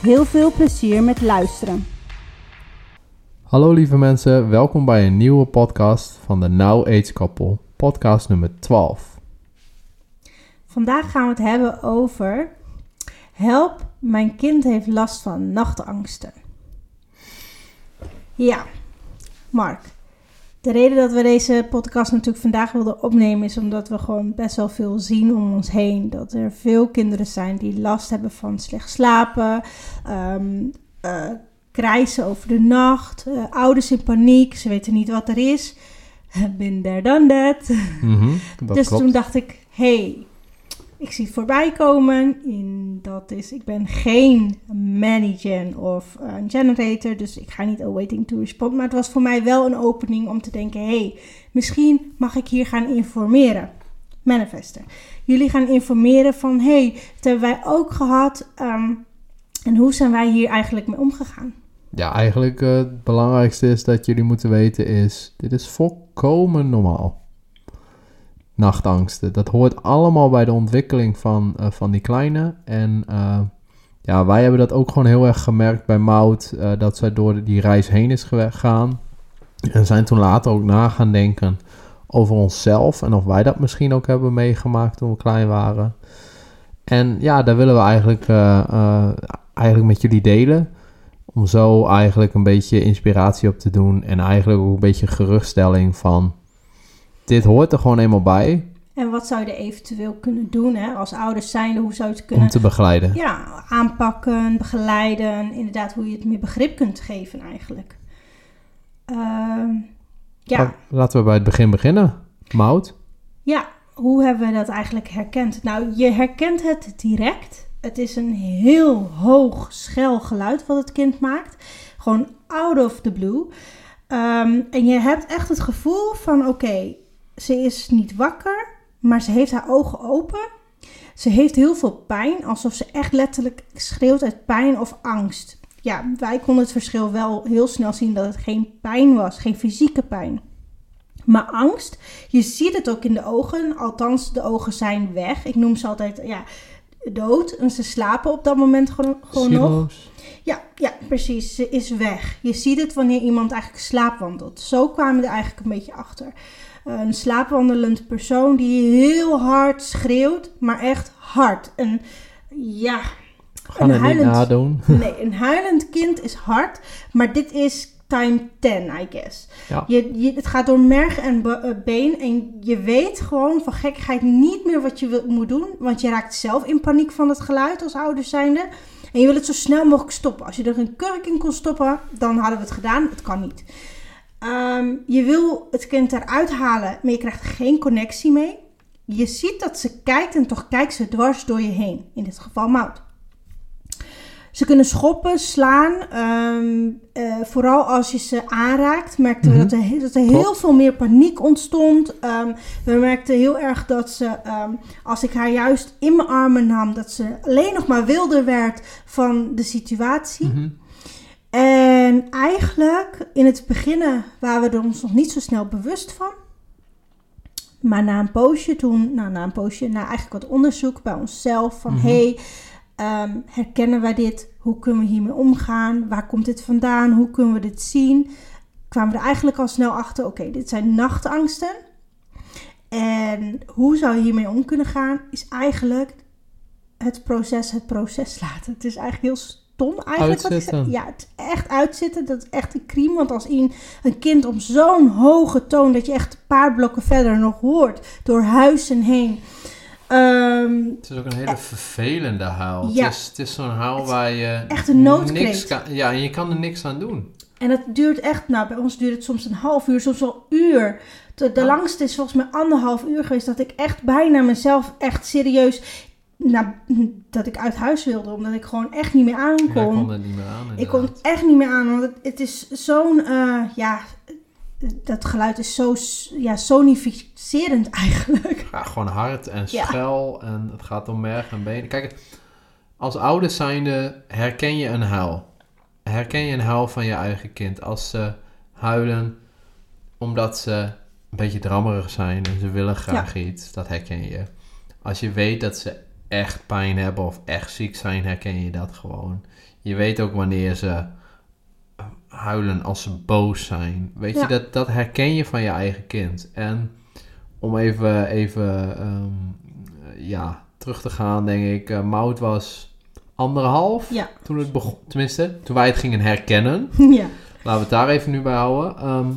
Heel veel plezier met luisteren. Hallo lieve mensen, welkom bij een nieuwe podcast van de Now Age Couple, podcast nummer 12. Vandaag gaan we het hebben over help, mijn kind heeft last van nachtangsten. Ja, Mark. De reden dat we deze podcast natuurlijk vandaag wilden opnemen is omdat we gewoon best wel veel zien om ons heen. Dat er veel kinderen zijn die last hebben van slecht slapen, um, uh, krijsen over de nacht, uh, ouders in paniek, ze weten niet wat er is. Bin there, done that. Mm -hmm, dus klopt. toen dacht ik, hey, ik zie het voorbij komen. In, dat is, ik ben geen managen of generator, dus ik ga niet awaiting to respond. Maar het was voor mij wel een opening om te denken: hey, misschien mag ik hier gaan informeren. Manifester. Jullie gaan informeren van: hey, dat hebben wij ook gehad. Um, en hoe zijn wij hier eigenlijk mee omgegaan? Ja, eigenlijk uh, het belangrijkste is dat jullie moeten weten is: dit is volkomen normaal nachtangsten. Dat hoort allemaal bij de ontwikkeling van, uh, van die kleine. En uh, ja, wij hebben dat ook gewoon heel erg gemerkt bij Mout, uh, dat zij door die reis heen is gegaan. En zijn toen later ook na gaan denken over onszelf en of wij dat misschien ook hebben meegemaakt toen we klein waren. En ja, daar willen we eigenlijk, eigenlijk met jullie delen. Om zo eigenlijk een beetje inspiratie op te doen en eigenlijk ook een beetje geruststelling van dit hoort er gewoon eenmaal bij. En wat zou je er eventueel kunnen doen hè? als ouders zijnde? Hoe zou je het kunnen... Om te begeleiden. Ja, aanpakken, begeleiden. Inderdaad, hoe je het meer begrip kunt geven eigenlijk. Uh, ja. Laten we bij het begin beginnen. Mout. Ja, hoe hebben we dat eigenlijk herkend? Nou, je herkent het direct. Het is een heel hoog, schel geluid wat het kind maakt. Gewoon out of the blue. Um, en je hebt echt het gevoel van, oké, okay, ze is niet wakker, maar ze heeft haar ogen open. Ze heeft heel veel pijn, alsof ze echt letterlijk schreeuwt uit pijn of angst. Ja, wij konden het verschil wel heel snel zien dat het geen pijn was, geen fysieke pijn. Maar angst, je ziet het ook in de ogen, althans de ogen zijn weg. Ik noem ze altijd, ja, dood. En ze slapen op dat moment gewoon, gewoon nog. Ja, ja, precies. Ze is weg. Je ziet het wanneer iemand eigenlijk slaapwandelt. Zo kwamen we er eigenlijk een beetje achter een slaapwandelend persoon die heel hard schreeuwt, maar echt hard. En ja, een huilend, nadoen. Nee, een huilend kind is hard, maar dit is time 10, I guess. Ja. Je, je, het gaat door merg en eh, been en je weet gewoon van gekkigheid niet meer wat je moet doen, want je raakt zelf in paniek van het geluid als ouders zijnde. En je wil het zo snel mogelijk stoppen. Als je er een kurk in kon stoppen, dan hadden we het gedaan. Het kan niet. Um, je wil het kind eruit halen, maar je krijgt geen connectie mee. Je ziet dat ze kijkt en toch kijkt ze dwars door je heen. In dit geval mout. Ze kunnen schoppen, slaan. Um, uh, vooral als je ze aanraakt, merkten we mm -hmm. dat er, dat er heel veel meer paniek ontstond. Um, we merkten heel erg dat ze, um, als ik haar juist in mijn armen nam, dat ze alleen nog maar wilder werd van de situatie. Mm -hmm. En eigenlijk in het beginnen waren we er ons nog niet zo snel bewust van. Maar na een poosje toen, nou na een poosje, na eigenlijk wat onderzoek bij onszelf van mm -hmm. hey, um, herkennen wij dit? Hoe kunnen we hiermee omgaan? Waar komt dit vandaan? Hoe kunnen we dit zien? Kwamen we er eigenlijk al snel achter, oké, okay, dit zijn nachtangsten. En hoe zou je hiermee om kunnen gaan? Is eigenlijk het proces het proces laten. Het is eigenlijk heel eigenlijk. Uitzitten. Wat ja, het echt uitzitten. Dat is echt een crime. Want als een, een kind op zo'n hoge toon... dat je echt een paar blokken verder nog hoort... door huizen heen... Um, het is ook een hele vervelende huil. Ja, het is, het is zo'n huil waar je... Echt een noodkreet. Niks kan, ja, en je kan er niks aan doen. En het duurt echt... Nou, bij ons duurt het soms een half uur, soms wel uur. De, de langste is volgens mij anderhalf uur geweest... dat ik echt bijna mezelf echt serieus nou, dat ik uit huis wilde. Omdat ik gewoon echt niet meer Jij aankon. kon er niet meer aan. ik kon echt niet meer aan. Want het, het is zo'n, eh, ja, dat geluid is zo ja, sonificerend eigenlijk. Ja, gewoon hard en Ja. schel en het gaat om merg en benen. Kijk, als ouders zijnde herken je een huil. Herken je een huil van je eigen kind. Als ze huilen omdat ze een beetje drammerig zijn en ze willen graag iets, dat herken je. Als je weet dat ze echt pijn hebben of echt ziek zijn, herken je dat gewoon. Je weet ook wanneer ze huilen als ze boos zijn. Weet Ja. je, dat, dat herken je van je eigen kind. En om even, even ehm, ja, terug te gaan, denk ik. eh Mout was anderhalf Ja. toen het begon. Tenminste, toen wij het gingen herkennen. ja. Laten we het daar even nu bij houden. Ehm,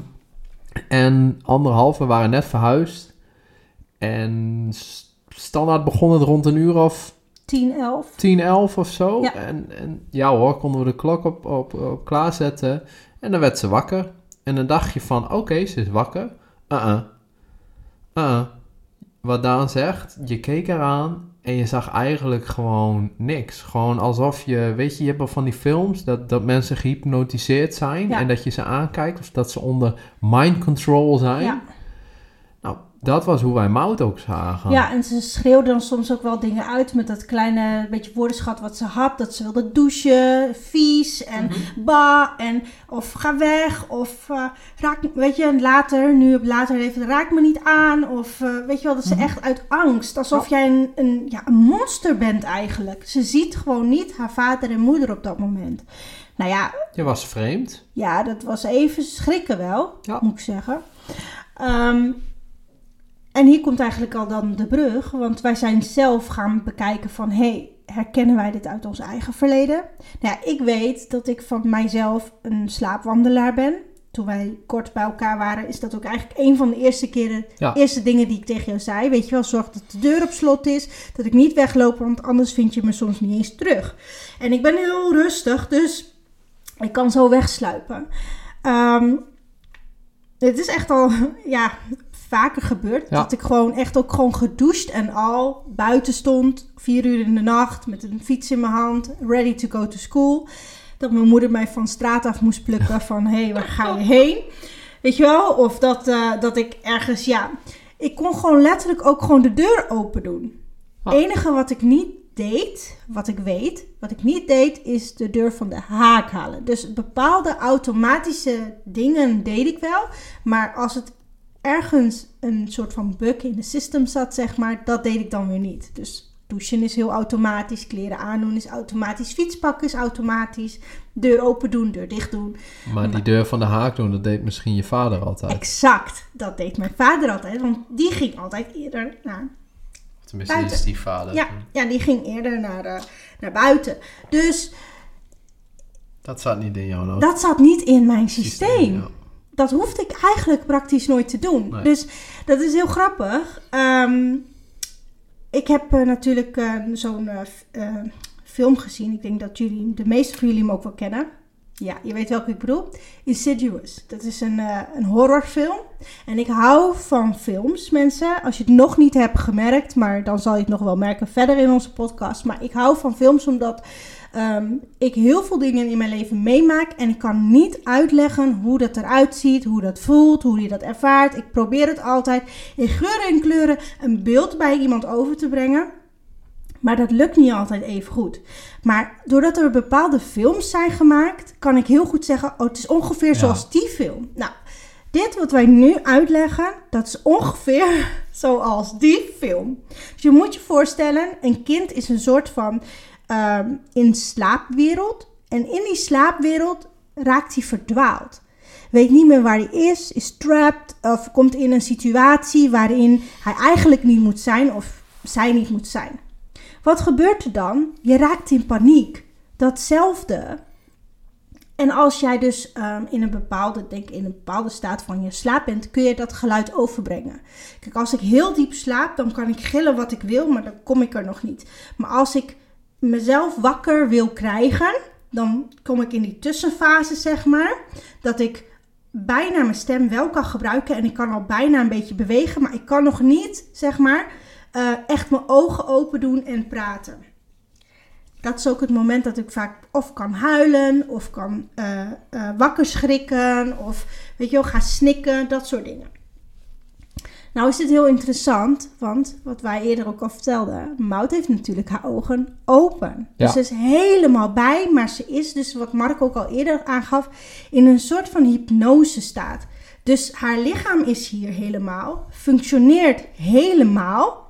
en anderhalf, we waren net verhuisd. En standaard begon het rond een uur of 10, 11. 10, 11 of zo. Ja. En, en ja hoor, konden we de klok op, op, op klaarzetten. En dan werd ze wakker. En dan dacht je van, oké, ze is wakker. Uh-uh. Uh-uh. Wat Daan zegt, je keek eraan en je zag eigenlijk gewoon niks. Gewoon alsof je, weet je, je hebt wel van die films dat, dat mensen gehypnotiseerd zijn. Ja. En dat je ze aankijkt of dat ze onder mind control zijn. Ja. Dat was hoe wij Mout ook zagen. Ja, en ze schreeuwde dan soms ook wel dingen uit met dat kleine beetje woordenschat wat ze had. Dat ze wilde douchen, vies en Mhm. ba en of ga weg of eh, raak, weet je, en later, nu op later leven, raak me niet aan. Of eh, weet je wel, dat ze Mhm. echt uit angst, alsof jij een, een, ja, een monster bent eigenlijk. Ze ziet gewoon niet haar vader en moeder op dat moment. Nou ja, Je was vreemd. ja, dat was even schrikken wel, Ja. moet ik zeggen. Ehm, en hier komt eigenlijk al dan de brug, want wij zijn zelf gaan bekijken van, hey, herkennen wij dit uit ons eigen verleden? Nou ja, ik weet dat ik van mijzelf een slaapwandelaar ben. Toen wij kort bij elkaar waren, is dat ook eigenlijk een van de eerste keren, Ja. eerste dingen die ik tegen jou zei. Weet je wel, zorg dat de deur op slot is, dat ik niet wegloop, want anders vind je me soms niet eens terug. En ik ben heel rustig, dus ik kan zo wegsluipen. Ehm het is echt al ja, vaker gebeurd. Ja. Dat ik gewoon echt ook gewoon gedoucht en al buiten stond. Vier uur in de nacht met een fiets in mijn hand. Ready to go to school. Dat mijn moeder mij van straat af moest plukken van... Hé, hey, waar ga je heen? Weet je wel? Of dat, eh, dat ik ergens, ja... Ik kon gewoon letterlijk ook gewoon de deur open doen. Ah. Het enige wat ik niet deed, wat ik weet, wat ik niet deed, is de deur van de haak halen. Dus bepaalde automatische dingen deed ik wel. Maar als het ergens een soort van bug in de system zat, zeg maar, dat deed ik dan weer niet. Dus douchen is heel automatisch, kleren aandoen is automatisch, fietspakken is automatisch, deur open doen, deur dicht doen. Maar die deur van de haak doen, dat deed misschien je vader altijd. Exact, dat deed mijn vader altijd, want die ging altijd eerder naar Tenminste, buiten. is die vader. Ja, ja, die ging eerder naar, eh, naar buiten. Dus Dat zat niet in jouw dat zat niet in mijn systeem. ja. Dat hoefde ik eigenlijk praktisch nooit te doen. Nee. Dus dat is heel grappig. Ehm, ik heb eh, natuurlijk eh, zo'n eh, film gezien. Ik denk dat jullie, de meeste van jullie hem ook wel kennen. Ja, je weet welke ik bedoel. Insidious. Dat is een, een horrorfilm. En ik hou van films, mensen. Als je het nog niet hebt gemerkt, maar dan zal je het nog wel merken verder in onze podcast. Maar ik hou van films omdat ehm, ik heel veel dingen in mijn leven meemaak. En ik kan niet uitleggen hoe dat eruit ziet, hoe dat voelt, hoe je dat ervaart. Ik probeer het altijd in geuren en kleuren een beeld bij iemand over te brengen. Maar dat lukt niet altijd even goed. Maar doordat er bepaalde films zijn gemaakt, kan ik heel goed zeggen: Oh, het is ongeveer Ja. zoals die film. Nou, dit wat wij nu uitleggen, dat is ongeveer zoals die film. Dus je moet je voorstellen: een kind is een soort van ehm, in slaapwereld. En in die slaapwereld raakt hij verdwaald. Weet niet meer waar hij is, is trapped of komt in een situatie waarin hij eigenlijk niet moet zijn of zij niet moet zijn. Wat gebeurt er dan? Je raakt in paniek. Datzelfde. En als jij dus ehm, in een bepaalde, denk in een bepaalde staat van je slaap bent, kun je dat geluid overbrengen. Kijk, als ik heel diep slaap, dan kan ik gillen wat ik wil, maar dan kom ik er nog niet. Maar als ik mezelf wakker wil krijgen, dan kom ik in die tussenfase, zeg maar, dat ik bijna mijn stem wel kan gebruiken en ik kan al bijna een beetje bewegen, maar ik kan nog niet, zeg maar, eh, echt mijn ogen open doen en praten. Dat is ook het moment dat ik vaak of kan huilen, of kan eh, eh, wakker schrikken, of weet je wel, ga snikken, dat soort dingen. Nou is dit heel interessant, want wat wij eerder ook al vertelden, Maud heeft natuurlijk haar ogen open. Dus ze is helemaal bij, maar ze is dus, wat Mark ook al eerder aangaf, in een soort van hypnose staat. Dus haar lichaam is hier helemaal, functioneert helemaal,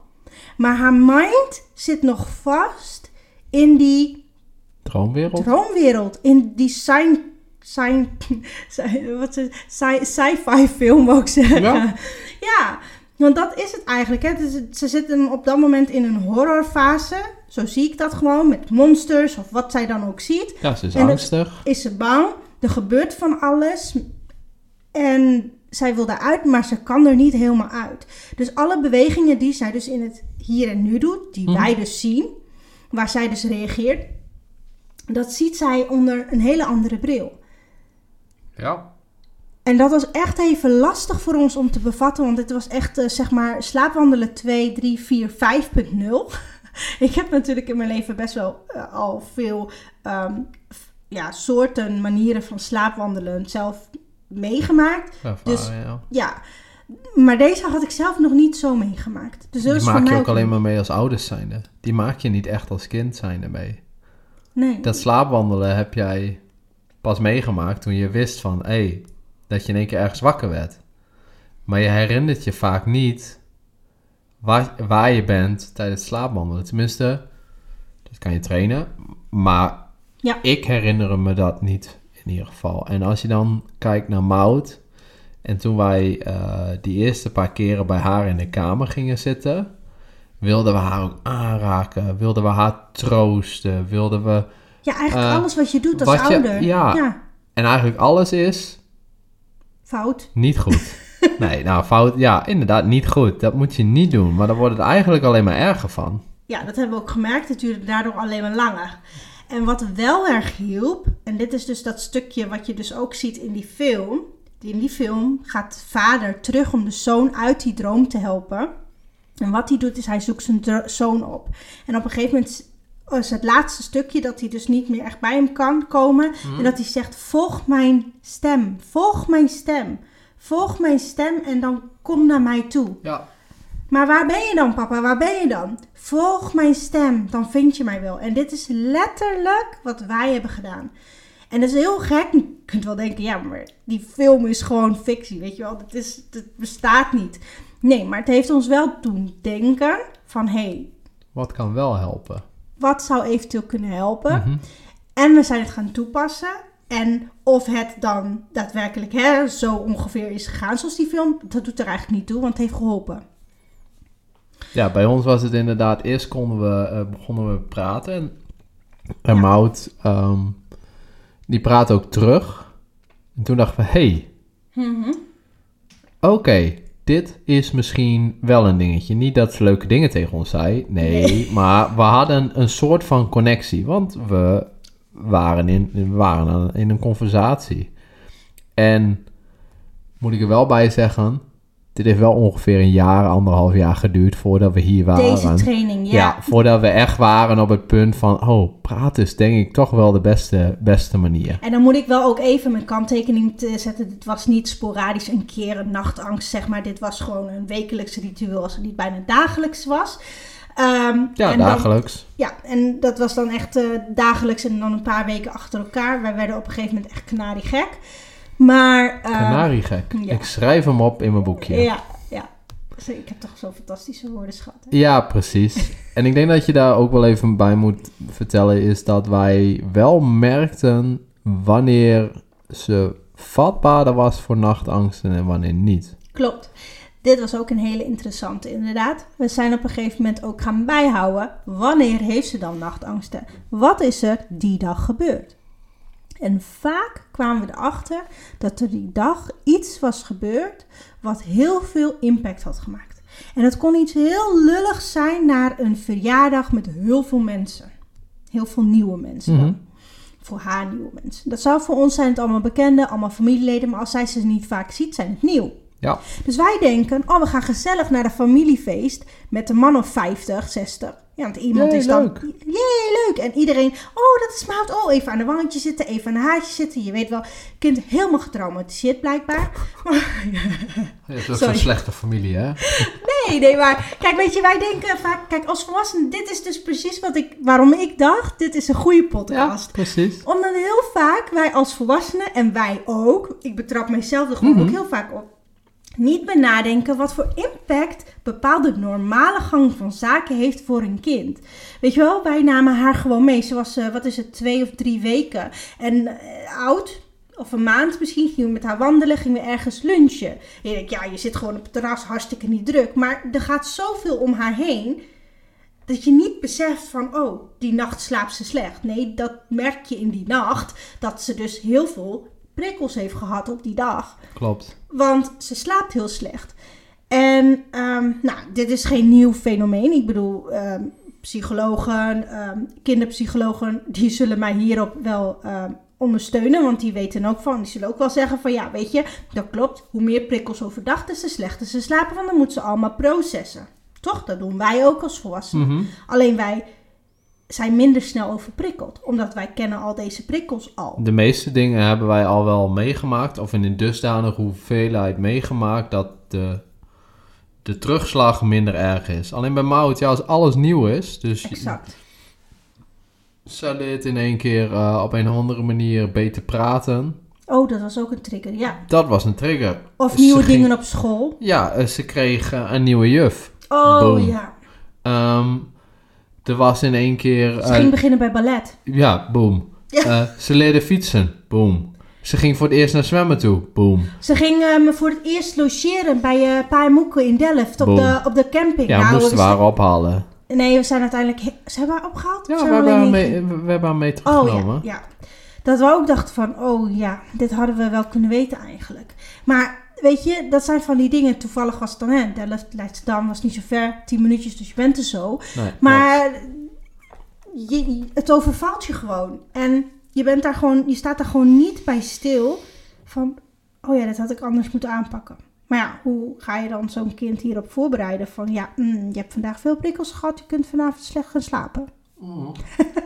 maar haar mind zit nog vast in die Droomwereld? droomwereld. In die sci- sci- sci- wat is het? Sci- sci-fi film, wou ik zeggen. Ja. Ja, want dat is het eigenlijk. Hè. Dus ze zitten op dat moment in een horrorfase. Zo zie ik dat gewoon, met monsters of wat zij dan ook ziet. Ja, ze is En angstig. Is ze bang, er gebeurt van alles. En zij wil daaruit, maar ze kan er niet helemaal uit. Dus alle bewegingen die zij dus in het hier en nu doet, die Mhm. wij dus zien, waar zij dus reageert, dat ziet zij onder een hele andere bril. Ja. En dat was echt even lastig voor ons om te bevatten, want het was echt, eh, zeg maar, slaapwandelen 2, 3, 4, 5.0. Ik heb natuurlijk in mijn leven best wel eh, al veel f- ja, soorten, manieren van slaapwandelen zelf meegemaakt. Dus- ja. Ja, maar deze had ik zelf nog niet zo meegemaakt. Dus dat Die maak je ook alleen maar mee als ouders zijnde. Die maak je niet echt als kind zijnde mee. Nee. Dat slaapwandelen heb jij pas meegemaakt toen je wist van... hé, hey, dat je in één keer ergens wakker werd. Maar je herinnert je vaak niet waar, waar je bent tijdens slaapwandelen. Tenminste, dat kan je trainen. Maar Ja. ik herinner me dat niet in ieder geval. En als je dan kijkt naar Maud... En toen wij eh, die eerste paar keren bij haar in de kamer gingen zitten... wilden we haar ook aanraken. Wilden we haar troosten. Wilden we... Ja, eigenlijk eh, alles wat je doet als je- ouder. ja. ja, En eigenlijk alles is fout. niet goed. nee, nou fout. Ja, inderdaad, niet goed. Dat moet je niet doen. Maar dan wordt het eigenlijk alleen maar erger van. Ja, dat hebben we ook gemerkt. Het duurde daardoor alleen maar langer. En wat wel erg hielp, en dit is dus dat stukje wat je dus ook ziet in die film. In die film gaat vader terug om de zoon uit die droom te helpen. En wat hij doet is hij zoekt zijn zoon op. En op een gegeven moment is het laatste stukje dat hij dus niet meer echt bij hem kan komen. En dat hij zegt, volg mijn stem, volg mijn stem, volg mijn stem en dan kom naar mij toe. Ja. Maar waar ben je dan, papa? Waar ben je dan? Volg mijn stem, dan vind je mij wel. En dit is letterlijk wat wij hebben gedaan. En dat is heel gek. Je kunt wel denken, ja, maar die film is gewoon fictie, weet je wel. Dat, is, dat bestaat niet. Nee, maar het heeft ons wel doen denken van, hé, hey, Wat kan wel helpen? Wat zou eventueel kunnen helpen? Mhm. En we zijn het gaan toepassen. En of het dan daadwerkelijk hè, zo ongeveer is gegaan zoals die film, dat doet er eigenlijk niet toe, want het heeft geholpen. Ja, bij ons was het inderdaad... Eerst konden we, eh, begonnen we praten. En, en Ja. Maud, ehm, die praat ook terug. En toen dachten we... hey, Mhm. oké, dit is misschien wel een dingetje. Niet dat ze leuke dingen tegen ons zei. Nee, maar we hadden een soort van connectie. Want we waren in, we waren in een conversatie. En moet ik er wel bij zeggen... Dit heeft wel ongeveer een jaar, anderhalf jaar geduurd voordat we hier waren. Deze training, ja. Ja, voordat we echt waren op het punt van... Oh, praten is denk ik toch wel de beste, beste manier. En dan moet ik wel ook even mijn kanttekening te zetten. Dit was niet sporadisch een keer een nachtangst, zeg maar. Dit was gewoon een wekelijks ritueel als het niet bijna dagelijks was. Ehm, Ja, en dan- dagelijks. ja, en dat was dan echt eh, dagelijks en dan een paar weken achter elkaar. Wij werden op een gegeven moment echt kanariegek. Maar... Kanariegek. ja. Ik schrijf hem op in mijn boekje. Ja, ja. Ik heb toch zo'n fantastische woordenschat. hè? Ja, precies. en ik denk dat je daar ook wel even bij moet vertellen, is dat wij wel merkten wanneer ze vatbaarder was voor nachtangsten en wanneer niet. Klopt. Dit was ook een hele interessante, inderdaad. We zijn op een gegeven moment ook gaan bijhouden. Wanneer heeft ze dan nachtangsten? Wat is er die dag gebeurd? En vaak kwamen we erachter dat er die dag iets was gebeurd wat heel veel impact had gemaakt. En dat kon iets heel lulligs zijn naar een verjaardag met heel veel mensen. Heel veel nieuwe mensen. Mhm. Voor haar nieuwe mensen. Dat zou voor ons zijn het allemaal bekende, allemaal familieleden. Maar als zij ze niet vaak ziet, zijn het nieuw. Ja. Dus wij denken, oh, we gaan gezellig naar de familiefeest met een man of 50, 60. Ja, want iemand Jee, is dan... leuk. Jee, leuk. En iedereen, oh, dat is Maud. Oh, even aan de wangetje zitten, even aan de haartje zitten. Je weet wel, kind helemaal getraumatiseerd blijkbaar. Je hebt ook Sorry. zo'n slechte familie, hè? Nee, nee, maar kijk, weet je, wij denken vaak, kijk, als volwassenen, dit is dus precies wat ik, waarom ik dacht, dit is een goede podcast. precies. Omdat heel vaak wij als volwassenen, en wij ook, ik betrap mijzelf er gewoon Mhm. ook heel vaak op, niet meer nadenken wat voor impact bepaalde normale gang van zaken heeft voor een kind. Weet je wel, wij namen haar gewoon mee. Ze was, eh, wat is het, twee of drie weken en eh, oud. Of een maand misschien, gingen we met haar wandelen, gingen we ergens lunchen. En je denkt, ja, je zit gewoon op het terras, hartstikke niet druk. Maar er gaat zoveel om haar heen, dat je niet beseft van, oh, die nacht slaapt ze slecht. Nee, dat merk je in die nacht, dat ze dus heel veel prikkels heeft gehad op die dag. Klopt. Want ze slaapt heel slecht. En ehm, nou, dit is geen nieuw fenomeen. Ik bedoel, ehm, psychologen, ehm, kinderpsychologen, die zullen mij hierop wel ondersteunen. Want die weten ook van, die zullen ook wel zeggen van ja, weet je, dat klopt. Hoe meer prikkels overdag, des te slechter ze slapen. Want dan moeten ze allemaal processen. Toch? Dat doen wij ook als volwassenen. Mhm. Alleen wij zijn minder snel overprikkeld. Omdat wij kennen al deze prikkels al. De meeste dingen hebben wij al wel meegemaakt, of in een dusdanige hoeveelheid meegemaakt, dat de, de terugslag minder erg is. Alleen bij Maud, ja, als alles nieuw is, dus Exact. ze leert in één keer eh, op een andere manier beter praten. Oh, dat was ook een trigger, ja. Dat was een trigger. Of Ze nieuwe ging- dingen op school. Ja, eh, ze kreeg een nieuwe juf. Oh Boom. ja. Ehm, er was in één keer... Ze eh, ging beginnen bij ballet. ja, boom. Ja. Eh, ze leerde fietsen. Boom. Ze ging voor het eerst naar zwemmen toe. Boom. Ze ging eh, me voor het eerst logeren bij eh Pa en Moeke in Delft op Boom. de, op de camping. Ja, Nou, moesten we we haar ophalen. Nee, we zijn uiteindelijk... he- Zijn we haar opgehaald? Ja, we hebben, haar mee, we hebben haar mee gegaan? Oh teruggenomen. ja, ja. Dat we ook dachten van, oh ja, dit hadden we wel kunnen weten eigenlijk. Maar weet je, dat zijn van die dingen. Toevallig was het dan, hè, Delft, Leidschendam was niet zo ver. 10 minuutjes, dus je bent er zo. Nee. Maar je, het overvalt je gewoon. En je, bent daar gewoon, je staat daar gewoon niet bij stil van... Oh ja, dat had ik anders moeten aanpakken. Maar ja, hoe ga je dan zo'n kind hierop voorbereiden? Van ja, mm, je hebt vandaag veel prikkels gehad. Je kunt vanavond slecht gaan slapen. Mm.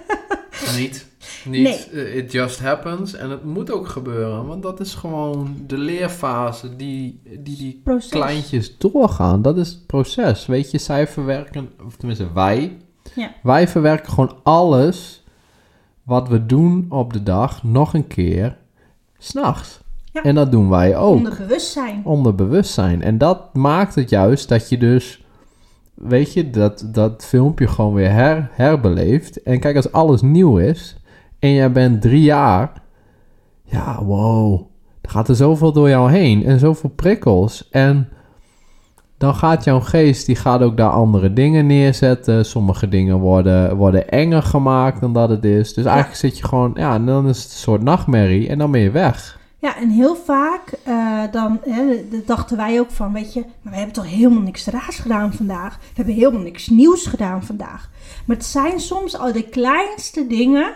niet. Niet. Nee. eh, It just happens. En het moet ook gebeuren. Want dat is gewoon de leerfase die die, die Proces. kleintjes doorgaan. Dat is het proces. Weet je, zij verwerken, of tenminste wij. Ja. Wij verwerken gewoon alles wat we doen op de dag nog een keer s'nachts. Ja. En dat doen wij ook. Onder bewustzijn. onder bewustzijn. En dat maakt het juist dat je dus, weet je, dat, dat filmpje gewoon weer her, herbeleeft. En kijk, als alles nieuw is en jij bent drie jaar, ja, wow, dan gaat er zoveel door jou heen en zoveel prikkels. En dan gaat jouw geest, die gaat ook daar andere dingen neerzetten. Sommige dingen worden, worden enger gemaakt dan dat het is. Dus eigenlijk zit je gewoon, ja, en dan is het een soort nachtmerrie en dan ben je weg. Ja, en heel vaak eh, dan hè, dachten wij ook van, weet je, maar we hebben toch helemaal niks raars gedaan vandaag. We hebben helemaal niks nieuws gedaan vandaag. Maar het zijn soms al de kleinste dingen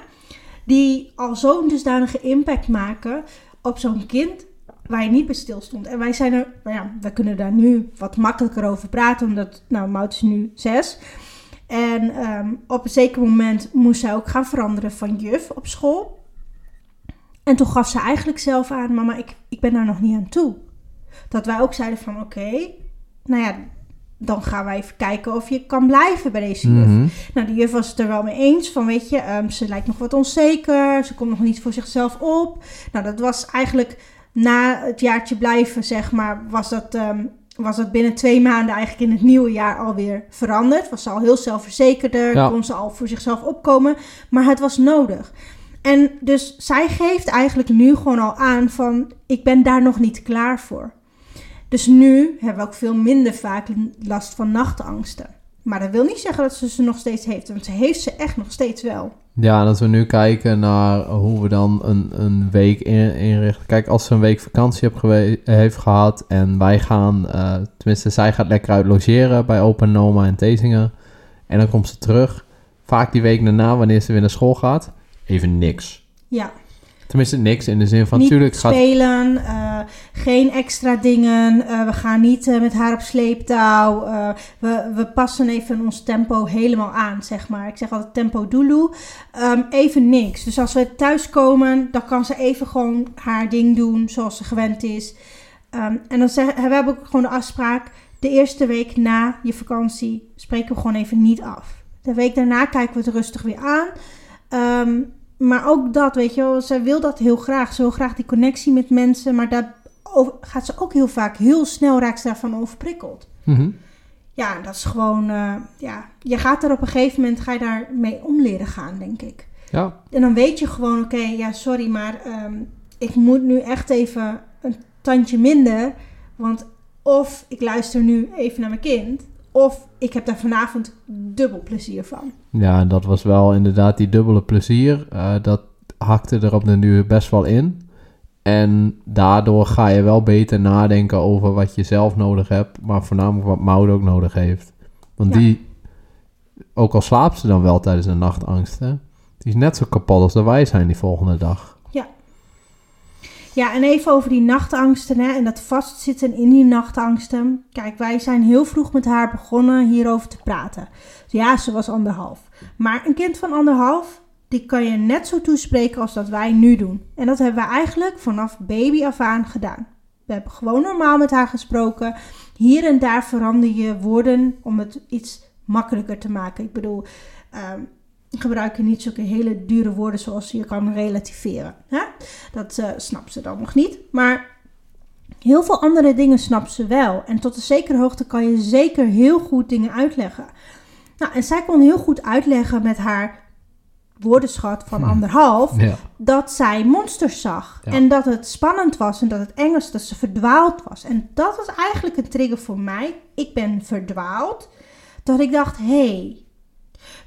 die al zo'n dusdanige impact maken op zo'n kind waar je niet bij stilstond. En wij zijn er, nou ja, we kunnen daar nu wat makkelijker over praten, omdat, nou, Mout is nu zes. En ehm, op een zeker moment moest zij ook gaan veranderen van juf op school. En toen gaf ze eigenlijk zelf aan, mama, ik, ik ben daar nog niet aan toe. Dat wij ook zeiden van, oké, nou ja, dan gaan wij even kijken of je kan blijven bij deze juf. Mhm. Nou, de juf was het er wel mee eens van, weet je, ehm, ze lijkt nog wat onzeker, ze komt nog niet voor zichzelf op. Nou, dat was eigenlijk na het jaartje blijven, zeg maar, was dat, ehm, was dat binnen twee maanden eigenlijk in het nieuwe jaar alweer veranderd. Was ze al heel zelfverzekerder, Ja. kon ze al voor zichzelf opkomen, maar het was nodig. En dus zij geeft eigenlijk nu gewoon al aan van, ik ben daar nog niet klaar voor. Dus nu hebben we ook veel minder vaak last van nachtangsten. Maar dat wil niet zeggen dat ze ze nog steeds heeft. Want ze heeft ze echt nog steeds wel. Ja, en als we nu kijken naar hoe we dan een, een week in, inrichten. Kijk, als ze een week vakantie heeft gehad en wij gaan, eh, tenminste zij gaat lekker uit logeren bij Opa en Oma en Tezingen. En dan komt ze terug. Vaak die week daarna, wanneer ze weer naar school gaat, even niks. Ja. Tenminste, niks in de zin van, niet natuurlijk gaat... spelen, eh, geen extra dingen. eh, we gaan niet eh, met haar op sleeptouw. we, we passen even ons tempo helemaal aan, zeg maar. Ik zeg altijd tempo doeloe. Ehm, even niks. Dus als we thuiskomen, dan kan ze even gewoon haar ding doen zoals ze gewend is. Ehm, en dan zeggen we hebben ook gewoon de afspraak. De eerste week na je vakantie spreken we gewoon even niet af. De week daarna kijken we het rustig weer aan. Ehm, maar ook dat, weet je wel, zij wil dat heel graag. Ze wil graag die connectie met mensen, maar daar over- gaat ze ook heel vaak heel snel raakt ze daarvan overprikkeld. Mhm. Ja, dat is gewoon, eh, ja, je gaat er op een gegeven moment, ga je daar mee om leren gaan, denk ik. Ja, En dan weet je gewoon, oké, ja, sorry, maar ehm, ik moet nu echt even een tandje minder. Want of ik luister nu even naar mijn kind, of ik heb daar vanavond dubbel plezier van. ja, dat was wel inderdaad die dubbele plezier. Eh, dat hakte er op de duur best wel in. En daardoor ga je wel beter nadenken over wat je zelf nodig hebt, maar voornamelijk wat Maud ook nodig heeft. Want Ja. die, ook al slaapt ze dan wel tijdens de nachtangst, hè, die is net zo kapot als dat wij zijn die volgende dag. Ja, en even over die nachtangsten hè, en dat vastzitten in die nachtangsten. Kijk, wij zijn heel vroeg met haar begonnen hierover te praten. Dus ja, ze was anderhalf. Maar een kind van anderhalf, die kan je net zo toespreken als dat wij nu doen. En dat hebben we eigenlijk vanaf baby af aan gedaan. We hebben gewoon normaal met haar gesproken. Hier en daar verander je woorden om het iets makkelijker te maken. Ik bedoel, ehm gebruik je niet zulke hele dure woorden zoals je kan relativeren. Hè? Dat eh snapt ze dan nog niet. Maar heel veel andere dingen snapt ze wel. En tot een zekere hoogte kan je zeker heel goed dingen uitleggen. Nou, en zij kon heel goed uitleggen met haar woordenschat van Hm. anderhalf Ja. dat zij monsters zag. Ja. En dat het spannend was en dat het eng was, dat ze verdwaald was. En dat was eigenlijk een trigger voor mij. Ik ben verdwaald. Dat ik dacht, hé, hey,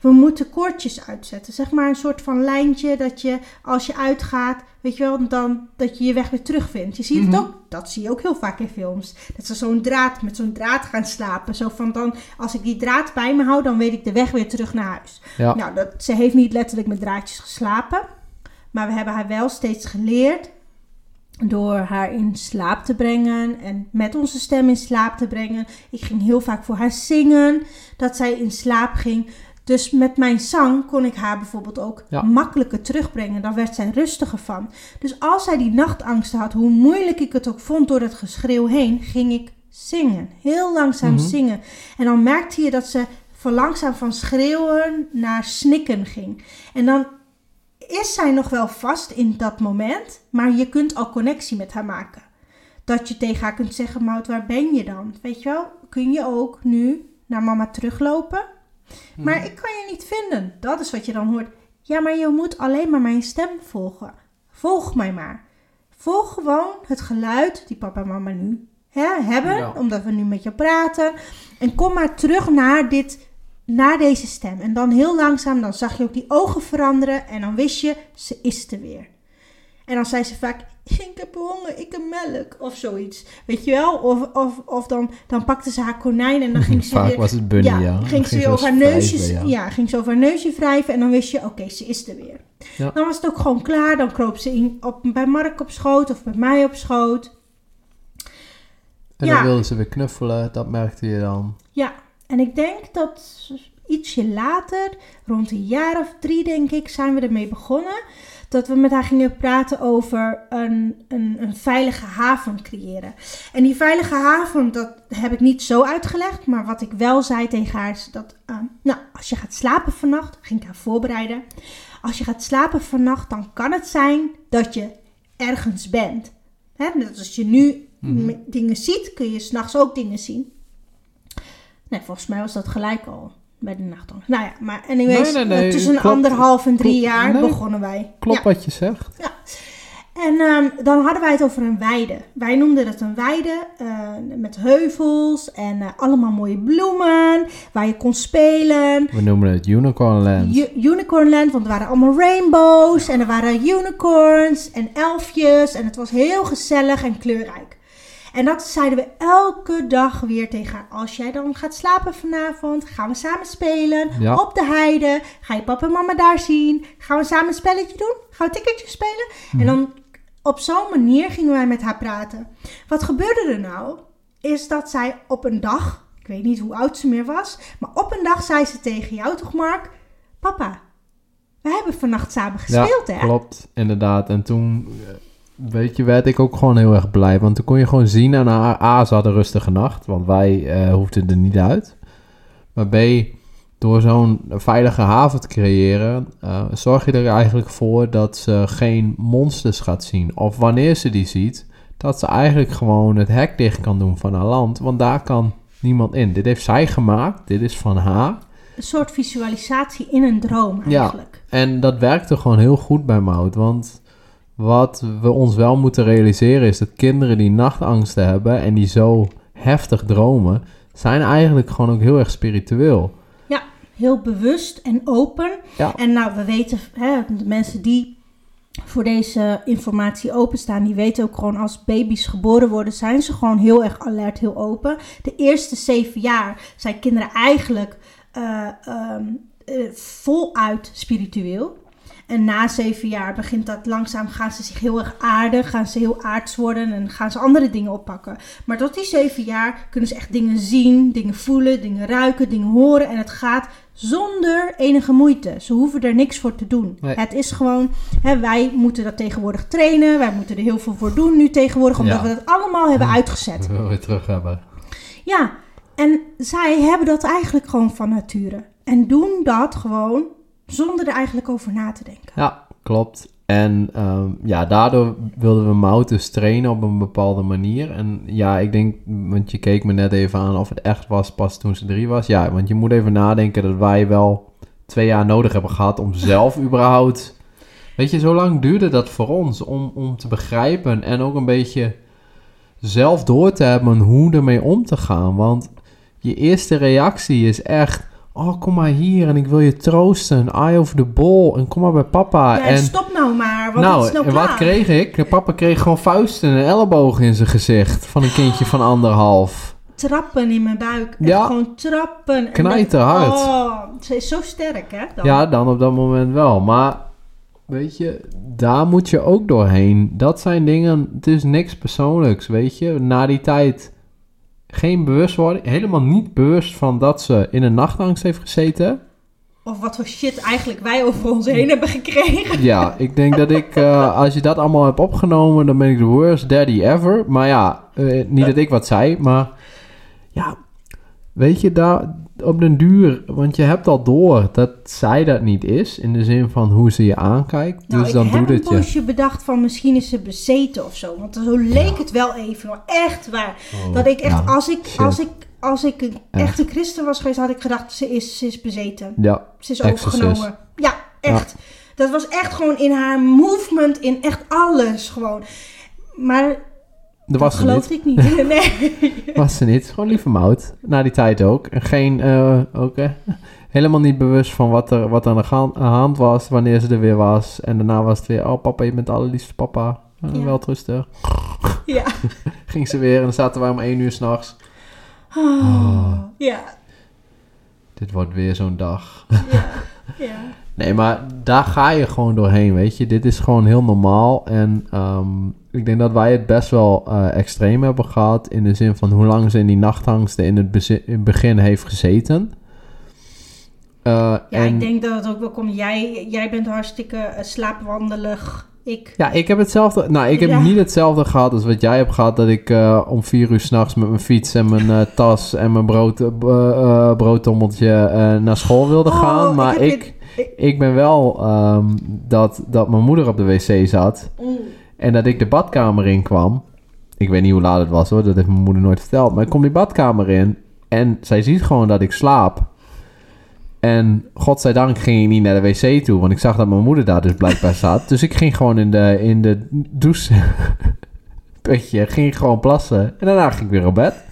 we moeten koordjes uitzetten. Zeg maar een soort van lijntje dat je als je uitgaat, weet je wel, dan dat je je weg weer terugvindt. Je ziet Mhm. het ook, dat zie je ook heel vaak in films. Dat ze zo'n draad, met zo'n draad gaan slapen. Zo van dan, als ik die draad bij me hou, dan weet ik de weg weer terug naar huis. Ja. Nou, dat, ze heeft niet letterlijk met draadjes geslapen. Maar we hebben haar wel steeds geleerd door haar in slaap te brengen en met onze stem in slaap te brengen. Ik ging heel vaak voor haar zingen, dat zij in slaap ging. Dus met mijn zang kon ik haar bijvoorbeeld ook Ja. makkelijker terugbrengen. Dan werd zij rustiger van. Dus als zij die nachtangsten had, hoe moeilijk ik het ook vond door het geschreeuw heen, ging ik zingen. Heel langzaam Mhm. zingen. En dan merkte je dat ze van langzaam van schreeuwen naar snikken ging. En dan is zij nog wel vast in dat moment, maar je kunt al connectie met haar maken. Dat je tegen haar kunt zeggen, Maud, waar ben je dan? Weet je wel, kun je ook nu naar mama teruglopen? Maar ik kan je niet vinden. Dat is wat je dan hoort. Ja, maar je moet alleen maar mijn stem volgen. Volg mij maar. Volg gewoon het geluid die papa en mama nu hè, hebben, Ja. omdat we nu met je praten. En kom maar terug naar, dit, naar deze stem. En dan heel langzaam, dan zag je ook die ogen veranderen. En dan wist je, ze is er weer. En dan zei ze vaak, ik heb honger, ik heb melk. Of zoiets. Weet je wel? Of, of, of dan, dan pakte ze haar konijn en dan ging ze Vaak weer... was het bunny, ja. Ging ze ze over haar neusje, ja. ging ze over haar neusje wrijven en dan wist je, oké, ze is er weer. Ja. Dan was het ook gewoon klaar. Dan kroop ze in, op, bij Mark op schoot of bij mij op schoot. En dan wilden ze weer knuffelen, dat merkte je dan. Ja, en ik denk dat ietsje later, rond een jaar of drie denk ik, zijn we ermee begonnen. Dat we met haar gingen praten over een, een, een veilige haven creëren. En die veilige haven, dat heb ik niet zo uitgelegd. Maar wat ik wel zei tegen haar is dat, eh, nou, als je gaat slapen vannacht, ging ik haar voorbereiden. Als je gaat slapen vannacht, dan kan het zijn dat je ergens bent. Hè? Net als je nu Mhm. dingen ziet, kun je s'nachts ook dingen zien. Nee, volgens mij was dat gelijk al bij de nachtangst. Nou ja, maar anyways, Nee, nee, nee, eh, tussen klopt. anderhalf en drie Klopt. jaar Nee, begonnen wij. Klopt Ja. wat je zegt. En ehm, dan hadden wij het over een weide. Wij noemden het een weide eh, met heuvels en eh, allemaal mooie bloemen waar je kon spelen. We noemen het Unicorn Land. U- Unicornland, want er waren allemaal rainbows en er waren unicorns en elfjes en het was heel gezellig en kleurrijk. En dat zeiden we elke dag weer tegen haar. Als jij dan gaat slapen vanavond, gaan we samen spelen. Ja. Op de heide. Ga je papa en mama daar zien. Gaan we samen een spelletje doen? Gaan we ticketjes spelen? En dan op zo'n manier gingen wij met haar praten. Wat gebeurde er nou? Is dat zij op een dag, ik weet niet hoe oud ze meer was, maar op een dag zei ze tegen jou toch Mark, papa, we hebben vannacht samen gespeeld ja, hè? klopt, inderdaad. En toen, eh, weet je, werd ik ook gewoon heel erg blij. Want toen kon je gewoon zien aan haar, A, ze had een rustige nacht. Want wij eh, hoefden er niet uit. Maar B, door zo'n veilige haven te creëren, eh, zorg je er eigenlijk voor dat ze geen monsters gaat zien. Of wanneer ze die ziet, dat ze eigenlijk gewoon het hek dicht kan doen van haar land. Want daar kan niemand in. Dit heeft zij gemaakt, dit is van haar. Een soort visualisatie in een droom Ja. eigenlijk. En dat werkte gewoon heel goed bij Mout. Want wat we ons wel moeten realiseren is dat kinderen die nachtangsten hebben en die zo heftig dromen, zijn eigenlijk gewoon ook heel erg spiritueel. Ja, heel bewust en open. Ja. En nou, we weten, hè, de mensen die voor deze informatie openstaan, die weten ook gewoon als baby's geboren worden, zijn ze gewoon heel erg alert, heel open. De eerste zeven jaar zijn kinderen eigenlijk eh, ehm, eh, voluit spiritueel. En na zeven jaar begint dat langzaam, gaan ze zich heel erg aarden, gaan ze heel aards worden en gaan ze andere dingen oppakken. Maar tot die zeven jaar kunnen ze echt dingen zien, dingen voelen, dingen ruiken, dingen horen. En het gaat zonder enige moeite. Ze hoeven er niks voor te doen. Nee. Het is gewoon, hè, wij moeten dat tegenwoordig trainen. Wij moeten er heel veel voor doen nu tegenwoordig, omdat Ja. we dat allemaal hebben uitgezet. We weer terug hebben. Ja, en zij hebben dat eigenlijk gewoon van nature. En doen dat gewoon zonder er eigenlijk over na te denken. Ja, klopt. En ehm, ja, daardoor wilden we Mout dus trainen op een bepaalde manier. En ja, ik denk, want je keek me net even aan of het echt was pas toen ze drie was. Ja, want je moet even nadenken dat wij wel twee jaar nodig hebben gehad om zelf überhaupt... Weet je, zo lang duurde dat voor ons om, om te begrijpen en ook een beetje zelf door te hebben hoe ermee om te gaan. Want je eerste reactie is echt... Oh, kom maar hier en ik wil je troosten. Eye over the ball en kom maar bij papa. Ja, en en stop nou maar, want nou, is nou en wat kreeg ik? Papa kreeg gewoon vuisten en ellebogen in zijn gezicht. Van een kindje van anderhalf. Trappen in mijn buik. Ja. gewoon trappen. En dat- Knijterhard. Oh, ze is zo sterk, hè? Dan. Ja, dan op dat moment wel. Maar weet je, daar moet je ook doorheen. Dat zijn dingen, het is niks persoonlijks, weet je. Na die tijd geen bewustwording, helemaal niet bewust van dat ze in een nachtangst heeft gezeten. Of wat voor shit eigenlijk wij over ons heen hebben gekregen. Ja, ik denk dat ik, eh, als je dat allemaal hebt opgenomen, dan ben ik de worst daddy ever. Maar ja, eh, niet dat ik wat zei, maar ja, weet je, daar op den duur, want je hebt al door dat zij dat niet is, in de zin van hoe ze je aankijkt. Nou, dus dan ik heb een het je. poosje bedacht van misschien is ze bezeten of zo. Want zo leek het wel even, echt waar. dat ik echt, Oh, ja, als, ik, shit. als, ik, als ik een Echt. echte christen was geweest, had ik gedacht, ze is, ze is bezeten. Ja, Ze is Exorcist. overgenomen. Ja, echt. Dat was echt gewoon in haar movement, in echt alles gewoon. Maar dat was geloofde ik niet. nee. Was ze niet. Gewoon lieve mout. Na die tijd ook. En geen, eh, ook, eh, helemaal niet bewust van wat er, wat aan de gaan- aan de hand was, wanneer ze er weer was. En daarna was het weer, oh papa, je bent de allerliefste papa. Uh, Ja. Wel rustig. Ja. Ging ze weer en dan zaten wij om één uur s'nachts. Oh. Ja. Dit wordt weer zo'n dag. Ja. Ja. Nee, maar daar ga je gewoon doorheen, weet je. Dit is gewoon heel normaal. En ehm, ik denk dat wij het best wel eh, extreem hebben gehad. In de zin van hoe lang ze in die nachtangsten in het, in het begin heeft gezeten. Eh, Ja, en, ik denk dat het ook wel komt. Jij, jij bent hartstikke eh, slaapwandelig. Ik. Ja, ik heb hetzelfde. Nou, ik heb Ja. niet hetzelfde gehad als wat jij hebt gehad. Dat ik om vier uur s'nachts met mijn fiets en mijn tas en mijn brood, broodtommeltje naar school wilde Oh, gaan. Maar ik, ik, ben wel ehm, dat, dat mijn moeder op de wc zat. En dat ik de badkamer in kwam. Ik weet niet hoe laat het was hoor, dat heeft mijn moeder nooit verteld. Maar ik kom die badkamer in en zij ziet gewoon dat ik slaap. En godzijdank ging ik niet naar de wc toe, want ik zag dat mijn moeder daar dus blijkbaar zat. Dus ik ging gewoon in de, in de douche putje, ging gewoon plassen. En daarna ging ik weer op bed.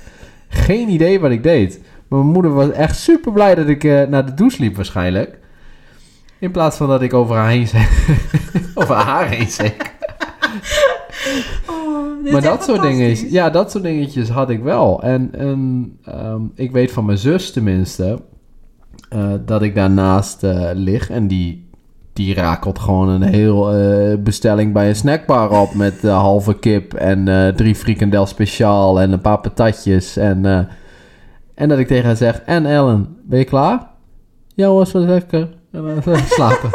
Geen idee wat ik deed. Maar mijn moeder was echt super blij dat ik eh, naar de douche liep waarschijnlijk. In plaats van dat ik over haar heen zei. over haar heen zei. Oh, maar dat soort, dingen, ja, dat soort dingetjes had ik wel. En, en ehm, ik weet van mijn zus tenminste... eh, dat ik daarnaast eh, lig en die... Die rakelt gewoon een heel eh, bestelling bij een snackbar op met halve kip en drie frikandel speciaal en een paar patatjes. En, en dat ik tegen haar zeg, en Ellen, ben je klaar? Ja is wel lekker. En dan slapen.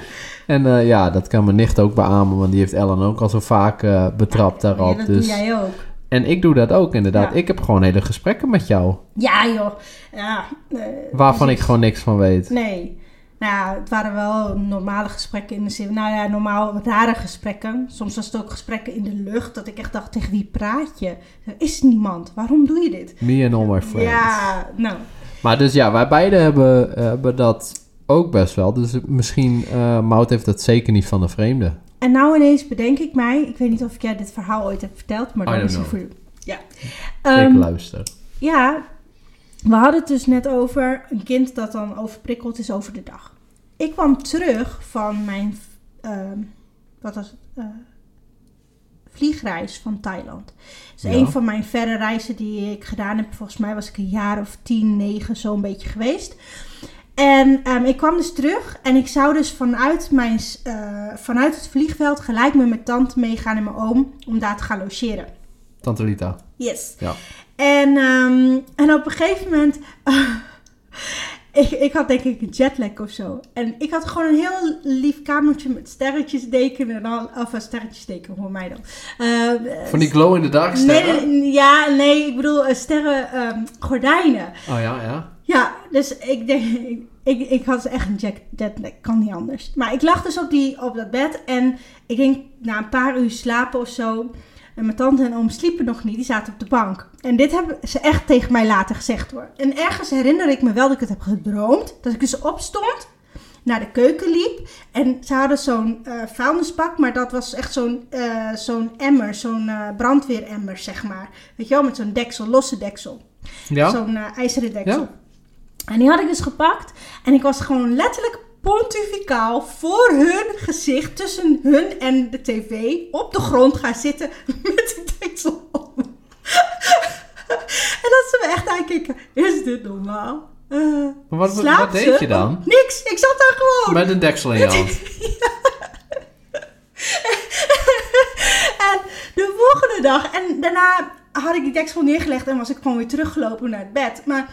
en eh, ja, dat kan mijn nicht ook beamen, want die heeft Ellen ook al zo vaak eh, betrapt Ja, daarop. dat dus... doe jij ook. En ik doe dat ook inderdaad. Ja. Ik heb gewoon hele gesprekken met jou, Ja, joh. Ja, eh, waarvan ik gewoon niks van weet. Nee. Nou ja, het waren wel normale gesprekken in de zin. Nou ja, normaal rare gesprekken. Soms was het ook gesprekken in de lucht. Dat ik echt dacht, tegen wie praat je? Er is niemand. Waarom doe je dit? Me and all my friends. Ja, nou. Maar dus ja, wij beiden hebben, eh, hebben dat ook best wel. Dus misschien, eh Mout heeft dat zeker niet van de vreemde. En nou ineens bedenk ik mij. Ik weet niet of ik jij dit verhaal ooit heb verteld. Maar dan don't is het voor. Ja. ik Ehm, luister. Ja, we hadden het dus net over een kind dat dan overprikkeld is over de dag. Ik kwam terug van mijn ehm, wat was het? Eh, vliegreis van Thailand. Dus Ja. een van mijn verre reizen die ik gedaan heb. Volgens mij was ik een jaar of tien, negen, zo'n beetje geweest. En ehm, ik kwam dus terug en ik zou dus vanuit, mijn, eh, vanuit het vliegveld gelijk met mijn tante meegaan en mijn oom om daar te gaan logeren. Tante Lita. Yes. Ja. En, ehm, en op een gegeven moment. ik, ik had denk ik een jetlag of zo. En ik had gewoon een heel lief kamertje met sterretjesdeken en al. Of een sterretjesdeken voor mij dan. Eh, Van die glow in the dark sterren? Nee, ja, nee, ik bedoel eh, sterren ehm, gordijnen. Oh ja, ja. Ja, dus ik denk, ik, ik, ik had echt een jet, jetlag, kan niet anders. Maar ik lag dus op, die, op dat bed en ik denk na een paar uur slapen of zo. En mijn tante en oom sliepen nog niet, die zaten op de bank. En dit hebben ze echt tegen mij later gezegd hoor. En ergens herinner ik me wel dat ik het heb gedroomd. Dat ik dus opstond, naar de keuken liep. En ze hadden zo'n eh vuilnisbak, maar dat was echt zo'n eh, zo'n emmer, zo'n eh, brandweeremmer zeg maar. Weet je wel, met zo'n deksel, losse deksel. Ja? Zo'n ijzeren deksel. Ja. En die had ik dus gepakt. En ik was gewoon letterlijk pontificaal voor hun gezicht, tussen hun en de tv, op de grond gaan zitten met de deksel op. en dat ze me echt aankeken, is dit normaal? Eh, Maar wat, wat, deed ze? je dan? Oh, niks, ik zat daar gewoon. Met een deksel in je hand. En de volgende dag, en daarna had ik die deksel neergelegd en was ik gewoon weer teruggelopen naar het bed. Maar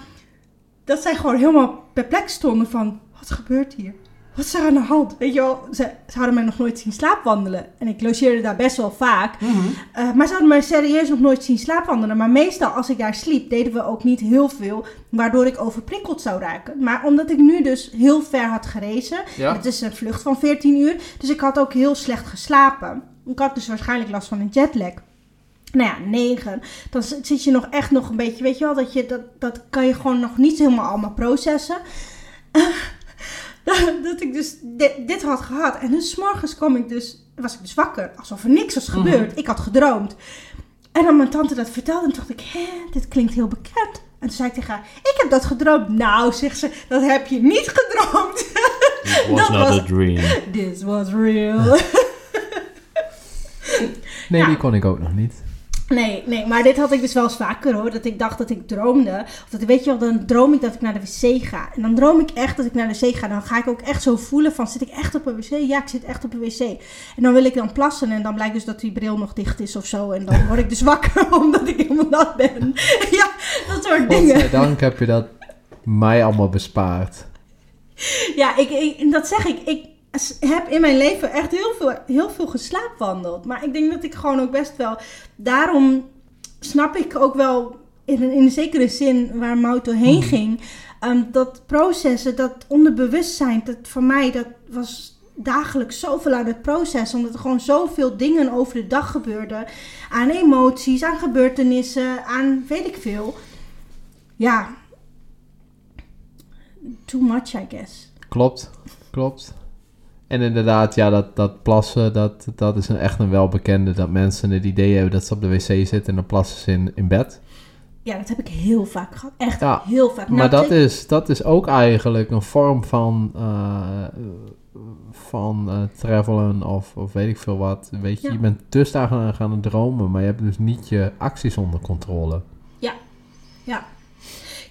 dat zij gewoon helemaal perplex stonden van, wat gebeurt hier? Wat is er aan de hand? Weet je wel, ze, ze hadden mij nog nooit zien slaapwandelen. En ik logeerde daar best wel vaak. Mhm. Eh, maar ze hadden mij serieus nog nooit zien slaapwandelen. Maar meestal als ik daar sliep, deden we ook niet heel veel. Waardoor ik overprikkeld zou raken. Maar omdat ik nu dus heel ver had gerezen. Ja. Het is een vlucht van 14 uur. Dus ik had ook heel slecht geslapen. Ik had dus waarschijnlijk last van een jetlag. Nou ja, 9. Dan zit je nog echt nog een beetje, weet je wel, dat, je, dat, dat kan je gewoon nog niet helemaal allemaal processen. dat ik dus dit, dit had gehad. En dus 's morgens kwam ik dus, was ik dus wakker. Alsof er niks was gebeurd. Ik had gedroomd. En dan mijn tante dat vertelde, en dacht ik, hè, dit klinkt heel bekend. En toen zei ik tegen haar, ik heb dat gedroomd. Nou, zegt ze, dat heb je niet gedroomd. It was not a dream. This was real. Nee, Ja. die kon ik ook nog niet. Nee, nee, maar dit had ik dus wel eens vaker hoor. Dat ik dacht dat ik droomde. Of dat, weet je wel, dan droom ik dat ik naar de wc ga. En dan droom ik echt dat ik naar de wc ga. Dan ga ik ook echt zo voelen van, zit ik echt op een wc? Ja, ik zit echt op een wc. En dan wil ik dan plassen en dan blijkt dus dat die bril nog dicht is of zo. En dan word ik dus wakker omdat ik helemaal nat ben. ja, dat soort dingen. Godzijdank heb je dat mij allemaal bespaard. Ja, ik, ik, dat zeg ik. Ik heb in mijn leven echt heel veel, heel veel geslaapwandeld. Maar ik denk dat ik gewoon ook best wel... Daarom snap ik ook wel in een, in een zekere zin waar Mout doorheen ging. ehm, dat processen, dat onderbewustzijn, dat voor mij, dat was dagelijks zoveel aan het proces. Omdat er gewoon zoveel dingen over de dag gebeurden. Aan emoties, aan gebeurtenissen, aan weet ik veel. Ja. Too much, I guess. Klopt, klopt. En inderdaad, ja, dat, dat plassen, dat, dat is een, echt een welbekende. Dat mensen het idee hebben dat ze op de wc zitten en dan plassen ze in, in bed. Ja, dat heb ik heel vaak gehad. Echt Ja, heel vaak. Maar Nou, dat is, dat is ook eigenlijk een vorm van, eh, van eh, travelen of, of weet ik veel wat. Weet je, Ja. je bent dus daar gaan, gaan dromen, maar je hebt dus niet je acties onder controle.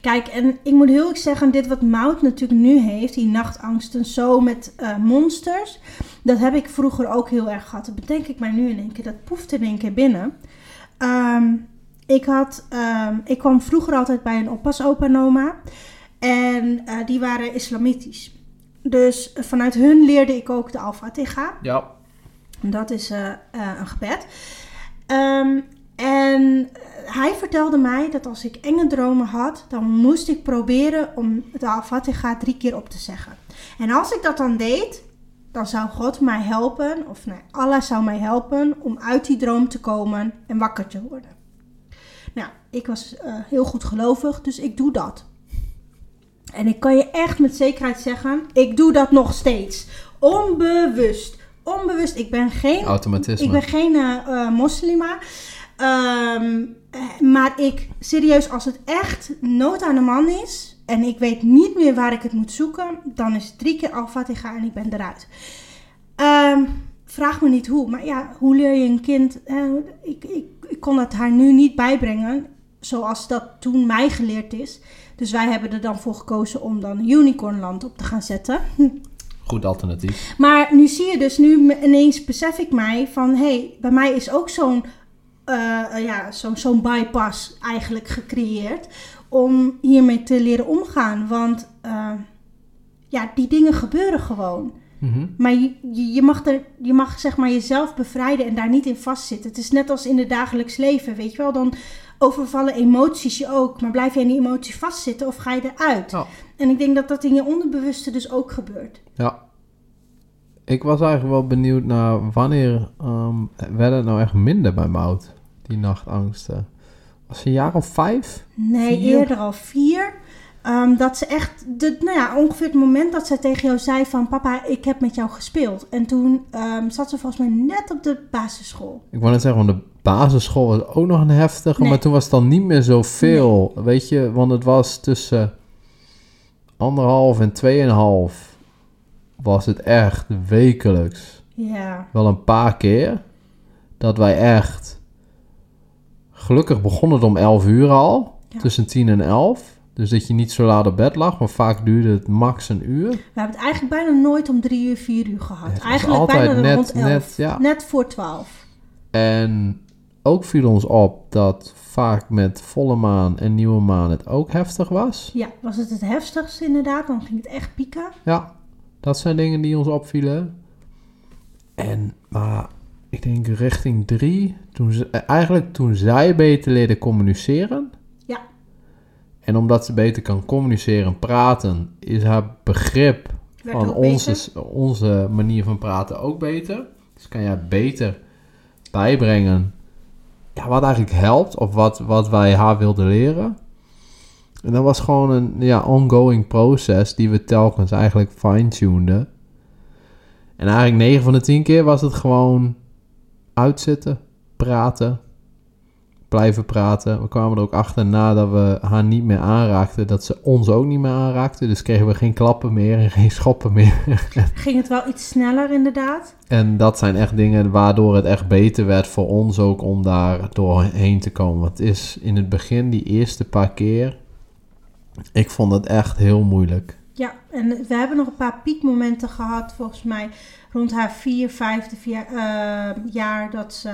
Kijk, en ik moet heel eerlijk zeggen, dit wat Mout natuurlijk nu heeft, die nachtangsten zo met eh, monsters, dat heb ik vroeger ook heel erg gehad. Dat bedenk ik mij nu in één keer, dat poeft in één keer binnen. Ehm, ik, had, ehm, ik kwam vroeger altijd bij een oppasopa en oma en eh, die waren islamitisch. Dus eh, vanuit hun leerde ik ook de Al-Fatiha. Ja. Dat is een gebed. Ehm, en eh, hij vertelde mij dat als ik enge dromen had, dan moest ik proberen om de Al-Fatiha drie keer op te zeggen. En als ik dat dan deed, dan zou God mij helpen, of nee, Allah zou mij helpen om uit die droom te komen en wakker te worden. Nou, ik was eh, heel goed gelovig, dus ik doe dat. En ik kan je echt met zekerheid zeggen, ik doe dat nog steeds. Onbewust. Onbewust. Ik ben geen Automatisme. ik ben geen eh, moslima. Ehm, eh, maar ik, serieus, als het echt nood aan de man is en ik weet niet meer waar ik het moet zoeken, dan is het drie keer Al-Fatiha en ik ben eruit. Ehm, vraag me niet hoe, maar ja, hoe leer je een kind? ik, ik, ik kon het haar nu niet bijbrengen zoals dat toen mij geleerd is. Dus wij hebben er dan voor gekozen om dan Unicornland op te gaan zetten. Goed alternatief. Maar nu zie je dus, nu ineens besef ik mij van, hé, hey, bij mij is ook zo'n eh, ja, zo'n zo'n bypass eigenlijk gecreëerd om hiermee te leren omgaan. Want eh, ja, die dingen gebeuren gewoon. Mhm. Maar je, je, mag, er, je mag zeg maar jezelf bevrijden en daar niet in vastzitten. Het is net als in het dagelijks leven, weet je wel. Dan overvallen emoties je ook. Maar blijf je in die emotie vastzitten of ga je eruit? En ik denk dat dat in je onderbewuste dus ook gebeurt. Ja. Ik was eigenlijk wel benieuwd naar wanneer ehm werd het nou echt minder bij Mout, die nachtangsten. Was het een jaar of vijf? Nee, Vier? eerder al vier. Ehm, dat ze echt, de, nou ja, ongeveer het moment dat zij tegen jou zei van... Papa, ik heb met jou gespeeld. En toen ehm, zat ze volgens mij net op de basisschool. Ik wou net zeggen, want de basisschool was ook nog een heftige, Nee. maar toen was het dan niet meer zoveel. Weet je, want het was tussen anderhalf en tweeënhalf was het echt wekelijks. Ja, Wel een paar keer dat wij echt... Gelukkig begon het om 11 uur al, Ja. tussen 10 en 11. Dus dat je niet zo laat op bed lag, maar vaak duurde het max een uur. we hebben het eigenlijk bijna nooit om drie uur, vier uur gehad. Het eigenlijk altijd bijna net- rond elf. net, ja. Net voor twaalf. En ook viel ons op dat vaak met volle maan en nieuwe maan het ook heftig was. Ja, was het het heftigste inderdaad. Dan ging het echt pieken. Ja, dat zijn dingen die ons opvielen. En, maar ik denk richting drie, toen ze, eh, eigenlijk toen zij beter leerde communiceren. Ja. En omdat ze beter kan communiceren en praten, is haar begrip Werd van beter. onze, onze manier van praten ook beter. Dus kan jij beter bijbrengen ja, wat eigenlijk helpt of wat, wat wij haar wilden leren. En dat was gewoon een ja, ongoing proces die we telkens eigenlijk fine-tuneden. En eigenlijk 9 van de 10 keer was het gewoon uitzitten, praten, blijven praten. We kwamen er ook achter nadat we haar niet meer aanraakten, dat ze ons ook niet meer aanraakte. Dus kregen we geen klappen meer en geen schoppen meer. Ging het wel iets sneller inderdaad. En dat zijn echt dingen waardoor het echt beter werd voor ons ook om daar doorheen te komen. Want het is in het begin, die eerste paar keer, ik vond het echt heel moeilijk. Ja, en we hebben nog een paar piekmomenten gehad, volgens mij rond haar vier, vijfde vier, eh, jaar, dat ze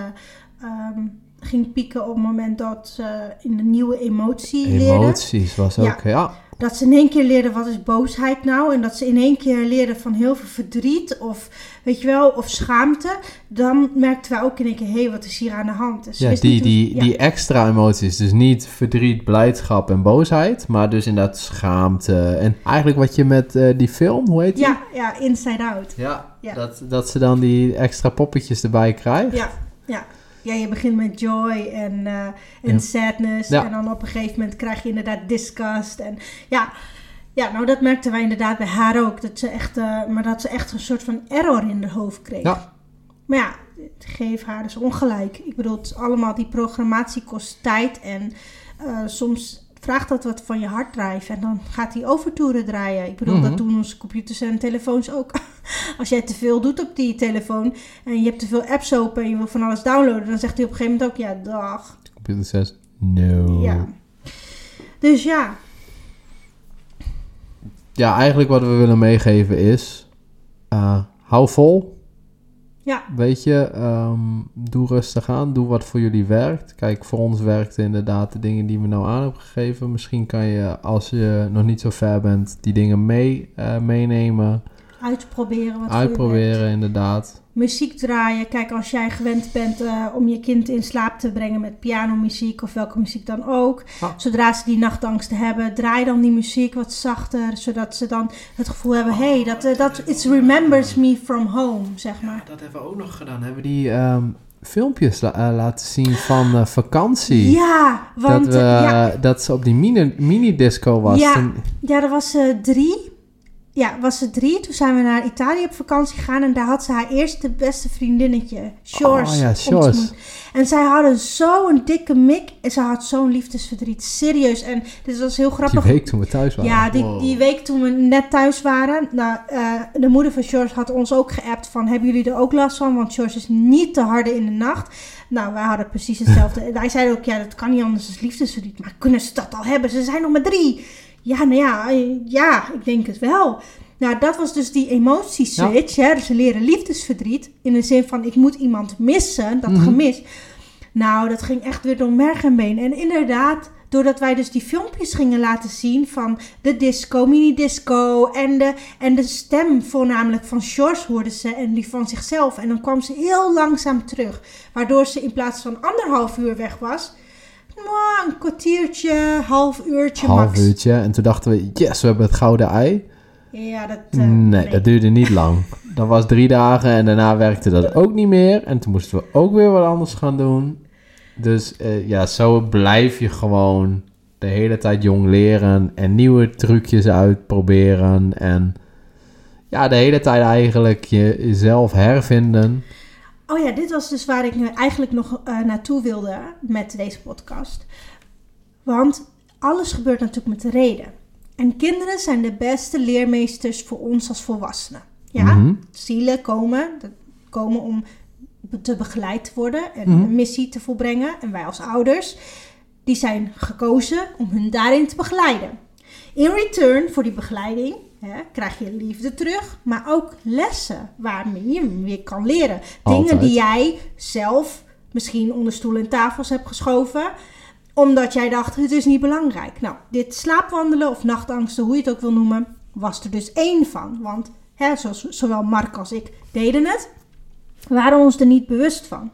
ehm, ging pieken op het moment dat ze in een nieuwe emotie leerde. Emoties was Ja. ook, ja. Dat ze in één keer leerde wat is boosheid nou en dat ze in één keer leerde van heel veel verdriet of weet je wel, of schaamte. Dan merkten wij ook in één keer, hé, hey, wat is hier aan de hand? Dus Ja, die, die, ja. die extra emoties. Dus niet verdriet, blijdschap en boosheid. Maar dus inderdaad schaamte. En eigenlijk wat je met eh, die film, hoe heet die? ja, ja, inside out. Ja, Ja. Dat, dat ze dan die extra poppetjes erbij krijgt. Ja, ja. Ja, je begint met joy en, eh, en Ja. sadness. Ja. En dan op een gegeven moment krijg je inderdaad disgust. En ja, ja, nou dat merkten wij inderdaad bij haar ook. Dat ze echt, eh, maar dat ze echt een soort van error in haar hoofd kreeg. Ja. Maar ja, geef haar dus ongelijk. Ik bedoel, het allemaal die programmatie kost tijd en eh, soms vraagt dat wat van je harddrive en dan gaat hij overtoeren draaien. Ik bedoel, Mhm. dat doen onze computers en telefoons ook. Als jij te veel doet op die telefoon en je hebt te veel apps open en je wil van alles downloaden, dan zegt hij op een gegeven moment ook, ja, dag. De computer zegt no. Ja. Dus ja, Ja, eigenlijk wat we willen meegeven is... eh, hou vol. ja, Weet je, ehm, doe rustig aan. Doe wat voor jullie werkt. Kijk, voor ons werkten inderdaad de dingen die we nou aan hebben gegeven. Misschien kan je, als je nog niet zo ver bent, die dingen mee, eh, meenemen. uitproberen wat. Uitproberen, inderdaad. Muziek draaien. Kijk, als jij gewend bent eh, om je kind in slaap te brengen met pianomuziek of welke muziek dan ook. Ah. Zodra ze die nachtangsten hebben, draai dan die muziek wat zachter. Zodat ze dan het gevoel hebben, hey, dat, eh, dat it remembers me from home, zeg maar. dat hebben we ook nog gedaan. Hebben die ehm, filmpjes la- eh, laten zien van eh, vakantie. Ja, want dat, we, eh, ja, dat ze op die mini- mini-disco was. Ja. Ja, er was ze drie. Ja, was ze drie. Toen zijn we naar Italië op vakantie gegaan. En daar had ze haar eerste beste vriendinnetje, Shores. Oh ja, Shores. ontmoet. En zij hadden zo'n dikke mik. En ze had zo'n liefdesverdriet. Serieus. En dit was heel die grappig. week toen we thuis waren. Ja, die, Wow. die week toen we net thuis waren. Nou, eh, de moeder van George had ons ook geappt van... Hebben jullie er ook last van? Want George is niet te harde in de nacht. Nou, wij hadden precies hetzelfde. En Wij zeiden ook, ja, dat kan niet anders dan liefdesverdriet. Maar kunnen ze dat al hebben? Ze zijn nog maar drie. Ja, nou ja, eh, ja, ik denk het wel. Nou, dat was dus die emotieswitch. Hè? Dus ze leren liefdesverdriet. In de zin van, ik moet iemand missen. Dat Mhm. gemis. Nou, dat ging echt weer door merg en been. En inderdaad, doordat wij dus die filmpjes gingen laten zien van de disco, mini-disco en de, en de stem voornamelijk van George hoorden ze en die van zichzelf. En dan kwam ze heel langzaam terug. Waardoor ze in plaats van anderhalf uur weg was, een kwartiertje, half uurtje half max. uurtje. En toen dachten we, yes, we hebben het gouden ei. Ja, dat... eh, nee, dat duurde niet lang. Dat was drie dagen en daarna werkte dat ook niet meer. En toen moesten we ook weer wat anders gaan doen. Dus eh, ja, zo blijf je gewoon de hele tijd jong leren en nieuwe trucjes uitproberen. En ja, de hele tijd eigenlijk je- jezelf hervinden. Oh ja, dit was dus waar ik nu eigenlijk nog eh, naartoe wilde met deze podcast. Want alles gebeurt natuurlijk met reden. En kinderen zijn de beste leermeesters voor ons als volwassenen. Ja, Mhm. zielen komen, komen om te begeleid te worden en Mhm. een missie te volbrengen. En wij als ouders, die zijn gekozen om hun daarin te begeleiden. In return voor die begeleiding hè, krijg je liefde terug, maar ook lessen waarmee je weer kan leren. Dingen die jij zelf misschien onder stoelen en tafels hebt geschoven, omdat jij dacht het is niet belangrijk. Nou, dit slaapwandelen of nachtangsten, hoe je het ook wil noemen, was er dus één van. Want hè, zoals, zowel Mark als ik deden het, waren ons er niet bewust van.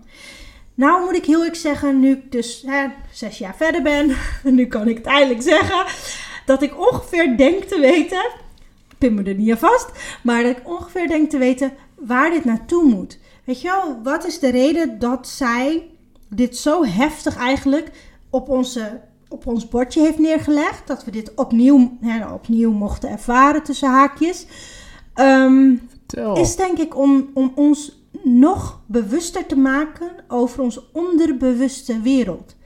Nou moet ik heel eerlijk zeggen, nu ik dus hè, zes jaar verder ben, nu kan ik het eindelijk zeggen, dat ik ongeveer denk te weten, pin me er niet aan vast, maar dat ik ongeveer denk te weten waar dit naartoe moet. Weet je wel, wat is de reden dat zij dit zo heftig eigenlijk op, onze, op ons bordje heeft neergelegd? Dat we dit opnieuw, hè, opnieuw mochten ervaren tussen haakjes. Ehm, is denk ik om, om ons nog bewuster te maken over onze onderbewuste wereld.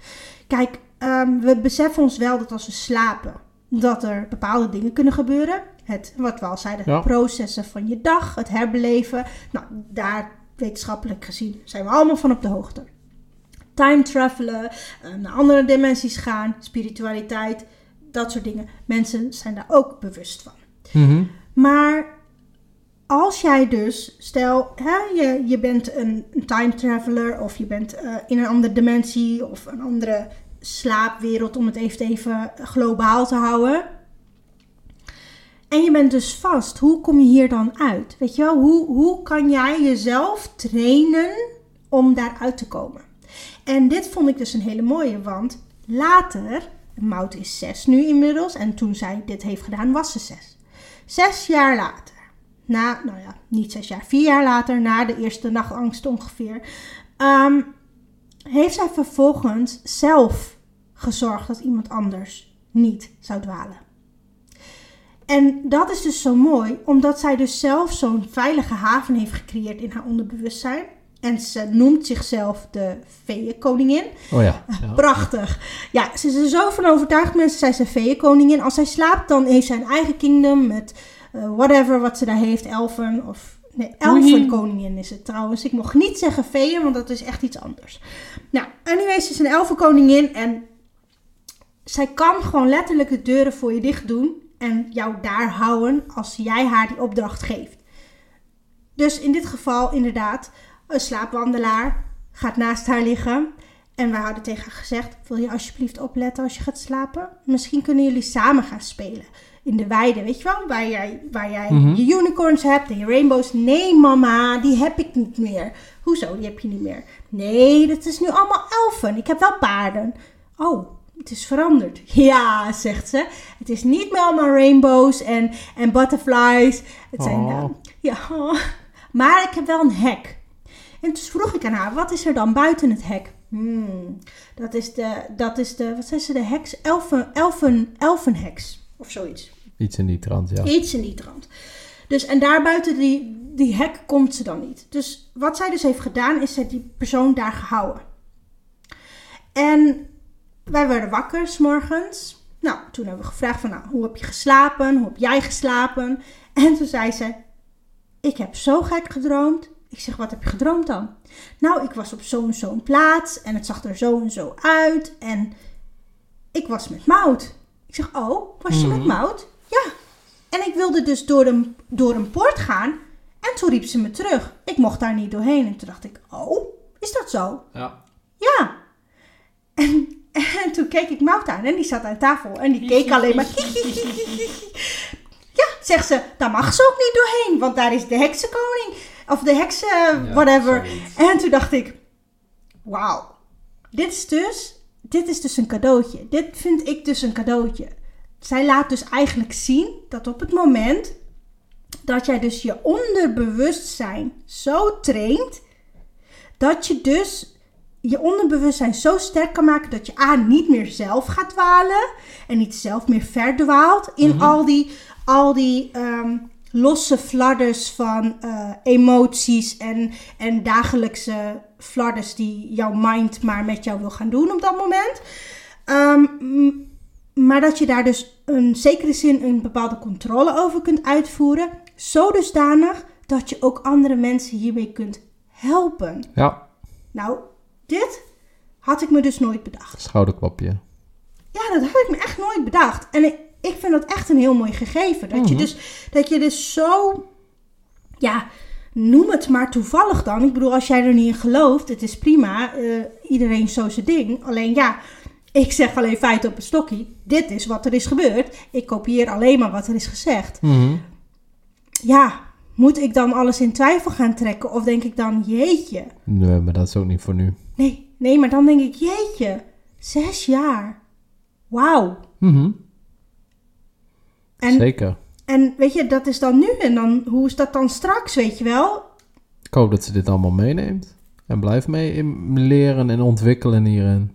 Kijk, ehm, we beseffen ons wel dat als we slapen, dat er bepaalde dingen kunnen gebeuren. Het, wat we al zeiden, Ja. processen van je dag, het herbeleven. Nou, daar wetenschappelijk gezien zijn we allemaal van op de hoogte. Time travelen, eh, naar andere dimensies gaan, spiritualiteit, dat soort dingen. Mensen zijn daar ook bewust van. Mhm. Maar als jij dus, stel, hè, je, je bent een, een time traveler of je bent eh, in een andere dimensie of een andere slaapwereld, om het even, even globaal te houden. En je bent dus vast. Hoe kom je hier dan uit? Weet je wel, hoe, hoe kan jij jezelf trainen om daaruit te komen? En dit vond ik dus een hele mooie, want later, Mout is zes nu inmiddels, en toen zij dit heeft gedaan, was ze zes. Zes jaar later, na, nou ja, niet zes jaar, vier jaar later, na de eerste nachtangst ongeveer, ehm, heeft zij vervolgens zelf gezorgd dat iemand anders niet zou dwalen. En dat is dus zo mooi, omdat zij dus zelf zo'n veilige haven heeft gecreëerd in haar onderbewustzijn. En ze noemt zichzelf de feeënkoningin. Oh ja. ja. Prachtig. Ja, ze is er zo van overtuigd, mensen. Zij is een feeënkoningin. Als zij slaapt, dan heeft zij een eigen kingdom met eh, whatever wat ze daar heeft. Elfen of... Nee, elfenkoningin is het trouwens. Ik mocht niet zeggen feeën, want dat is echt iets anders. Nou, anyways, ze is een elfenkoningin en zij kan gewoon letterlijk de deuren voor je dicht doen en jou daar houden als jij haar die opdracht geeft. Dus in dit geval inderdaad, een slaapwandelaar gaat naast haar liggen. En wij hadden tegen haar gezegd, wil je alsjeblieft opletten als je gaat slapen? Misschien kunnen jullie samen gaan spelen. In de weide, weet je wel? Waar jij, waar jij Mhm. je unicorns hebt en je rainbows. Nee mama, die heb ik niet meer. Hoezo, die heb je niet meer? Nee, dat is nu allemaal elfen. Ik heb wel paarden. Oh, het is veranderd. Ja, zegt ze. Het is niet meer allemaal rainbows en, en butterflies. Het zijn, Oh. eh, ja, maar ik heb wel een hek. En toen vroeg ik aan haar, wat is er dan buiten het hek? Hmm, dat is de, dat is de, wat zei ze, de heks? Elfen, elfen, elfenheks. Of zoiets. Iets in die trant, ja. Iets in die trant. Dus, en daar buiten die, die hek komt ze dan niet. Dus wat zij dus heeft gedaan, is zij die persoon daar gehouden. En wij werden wakker s morgens. Nou, toen hebben we gevraagd van, nou, hoe heb je geslapen? Hoe heb jij geslapen? En toen zei ze, ik heb zo gek gedroomd. Ik zeg, wat heb je gedroomd dan? Nou, ik was op zo'n zo'n plaats en het zag er zo en zo uit. En ik was met Mout. Ik zeg, oh, was je met Mhm. Mout? Ja. En ik wilde dus door een, door een poort gaan. En toen riep ze me terug. Ik mocht daar niet doorheen. En toen dacht ik, oh, is dat zo? Ja. Ja. En, en toen keek ik Mout aan en die zat aan tafel en die keek alleen maar. Ja, zegt ze, daar mag ze ook niet doorheen, want daar is de heksenkoning. Of de heksen, whatever. En toen dacht ik, wauw, dit is dus, dit is dus een cadeautje. Dit vind ik dus een cadeautje. Zij laat dus eigenlijk zien dat op het moment dat jij dus je onderbewustzijn zo traint, dat je dus je onderbewustzijn zo sterk kan maken dat je A niet meer zelf gaat dwalen en niet zelf meer verdwaalt in al die, al die ehm, losse fladders van eh, emoties en, en dagelijkse fladders die jouw mind maar met jou wil gaan doen op dat moment. Ehm, maar dat je daar dus een zekere zin een bepaalde controle over kunt uitvoeren, zo dusdanig dat je ook andere mensen hiermee kunt helpen. Ja, Nou, dit had ik me dus nooit bedacht. schouderklopje. Ja, dat had ik me echt nooit bedacht. En ik, ik vind dat echt een heel mooi gegeven. Dat, je, Mhm. dus, dat je dus zo, ja, noem het maar toevallig dan. Ik bedoel, als jij er niet in gelooft, het is prima. eh, iedereen zo zijn ding. Alleen ja, ik zeg alleen feit op een stokje. Dit is wat er is gebeurd. Ik kopieer alleen maar wat er is gezegd. Mhm. Ja, moet ik dan alles in twijfel gaan trekken? Of denk ik dan, jeetje, Nee, maar dat is ook niet voor nu. Nee, nee, maar dan denk ik, jeetje, zes jaar. Wauw. Mhm. En, Zeker. en weet je, dat is dan nu. En dan, hoe is dat dan straks, weet je wel? Ik hoop dat ze dit allemaal meeneemt. En blijft mee leren en ontwikkelen hierin.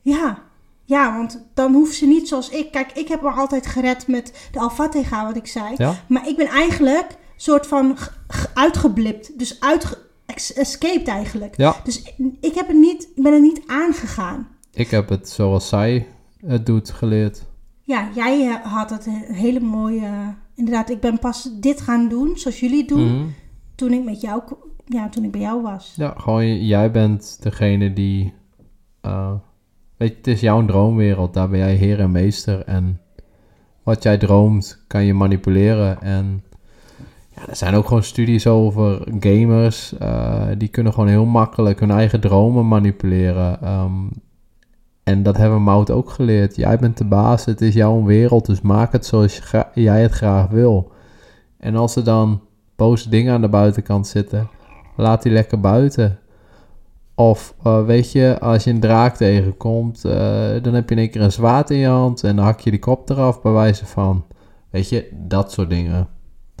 Ja, ja, want dan hoeft ze niet zoals ik. Kijk, ik heb me altijd gered met de Al-Fatiha, wat ik zei. Ja? Maar ik ben eigenlijk soort van uitgeblipt. Dus ex- escaped eigenlijk. Ja. Dus ik heb het niet, ik ben er niet aangegaan. Ik heb het zoals zij het doet geleerd. Ja, jij eh, had het een hele mooie... Inderdaad, ik ben pas dit gaan doen, zoals jullie doen. Mhm. toen ik met jou, ja, toen ik bij jou was. Ja, gewoon jij bent degene die... eh, weet je, het is jouw droomwereld. Daar ben jij heer en meester. En wat jij droomt, kan je manipuleren. En ja, er zijn ook gewoon studies over gamers. eh, die kunnen gewoon heel makkelijk hun eigen dromen manipuleren. Ehm, en dat hebben Mout ook geleerd. Jij bent de baas, het is jouw wereld. Dus maak het zoals jij het graag wil. En als er dan boze dingen aan de buitenkant zitten, laat die lekker buiten. Of eh, weet je, als je een draak tegenkomt, eh, dan heb je in één keer een zwaard in je hand en dan hak je die kop eraf bij wijze van. Weet je, dat soort dingen.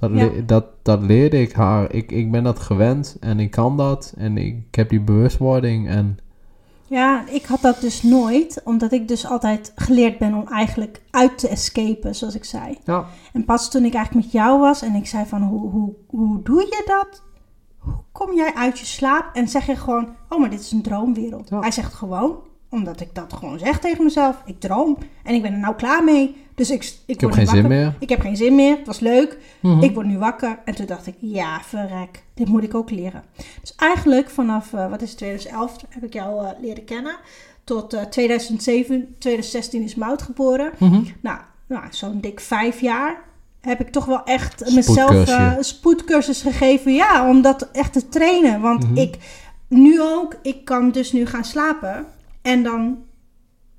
Dat, Ja. le- dat, dat leerde ik haar. Ik, ik ben dat gewend en ik kan dat en ik heb die bewustwording en Ja, ik had dat dus nooit, omdat ik dus altijd geleerd ben om eigenlijk uit te escapen, zoals ik zei. ja, En pas toen ik eigenlijk met jou was en ik zei van, hoe, hoe, hoe doe je dat? hoe kom jij uit je slaap en zeg je gewoon, oh, maar dit is een droomwereld. Ja. Hij zegt gewoon, omdat ik dat gewoon zeg tegen mezelf, ik droom en ik ben er nou klaar mee. Dus ik, ik, Ik heb geen zin meer. Ik heb geen zin meer, het was leuk. Mhm. Ik word nu wakker. En toen dacht ik, ja, verrek, dit moet ik ook leren. Dus eigenlijk vanaf, eh, wat is het, 2011 heb ik jou eh, leren kennen. Tot eh, 2007, 2016 is Mout geboren. Mhm. Nou, nou zo'n dik vijf jaar heb ik toch wel echt mezelf eh, een spoedcursus gegeven. Ja, om dat echt te trainen. Want Mhm. ik, nu ook, ik kan dus nu gaan slapen. En dan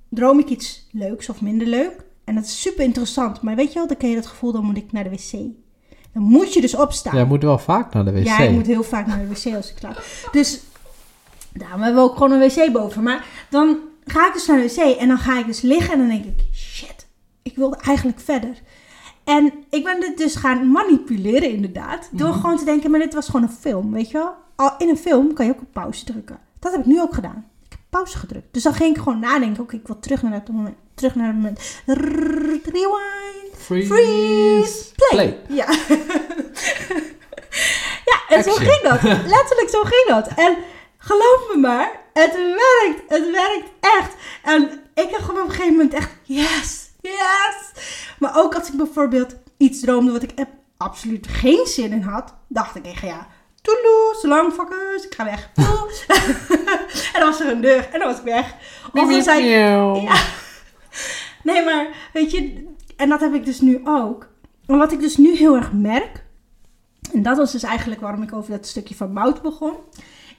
droom ik iets leuks of minder leuk. En dat is super interessant. Maar weet je wel, dan ken je dat gevoel, dan moet ik naar de wc. Dan moet je dus opstaan. Jij moet wel vaak naar de wc. Ja, ik moet heel vaak naar de wc als ik slaap. Dus daarom hebben we ook gewoon een wc boven. Maar dan ga ik dus naar de wc en dan ga ik dus liggen en dan denk ik, shit, ik wilde eigenlijk verder. En ik ben dit dus gaan manipuleren inderdaad. Door Mhm. gewoon te denken, maar dit was gewoon een film, weet je wel. Al in een film kan je ook op pauze drukken. Dat heb ik nu ook gedaan. Pauze gedrukt. Dus dan ging ik gewoon nadenken, oké, ik wil terug naar dat moment. Terug naar het moment. Rewind. Freeze. Play. Ja. ja, en zo ging dat. Letterlijk zo ging dat. En geloof me maar, het werkt. Het werkt echt. En ik heb gewoon op een gegeven moment echt, yes, yes. Maar ook als ik bijvoorbeeld iets droomde wat ik absoluut geen zin in had, dacht ik echt, ja, toeloe, so long fuckers, ik ga weg. En dan was er een deur en dan was ik weg. Of dan zei ja. Nee, maar weet je, en dat heb ik dus nu ook. En wat ik dus nu heel erg merk, en dat was dus eigenlijk waarom ik over dat stukje van mout begon,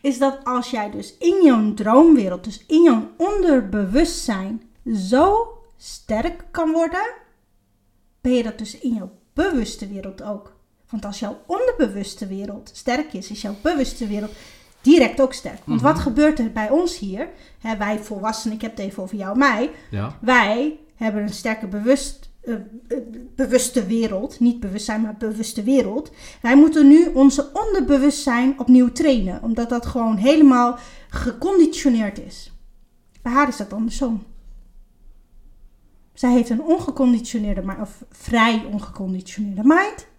is dat als jij dus in jouw droomwereld, dus in jouw onderbewustzijn, zo sterk kan worden, ben je dat dus in jouw bewuste wereld ook. Want als jouw onderbewuste wereld sterk is, is jouw bewuste wereld direct ook sterk. Want wat gebeurt er bij ons hier? Hè, wij volwassenen, ik heb het even over jou en mij. Ja. Wij hebben een sterke bewust, eh, eh, bewuste wereld. Niet bewustzijn, maar bewuste wereld. Wij moeten nu onze onderbewustzijn opnieuw trainen. Omdat dat gewoon helemaal geconditioneerd is. Bij haar is dat andersom. Zij heeft een ongeconditioneerde, of vrij ongeconditioneerde mind.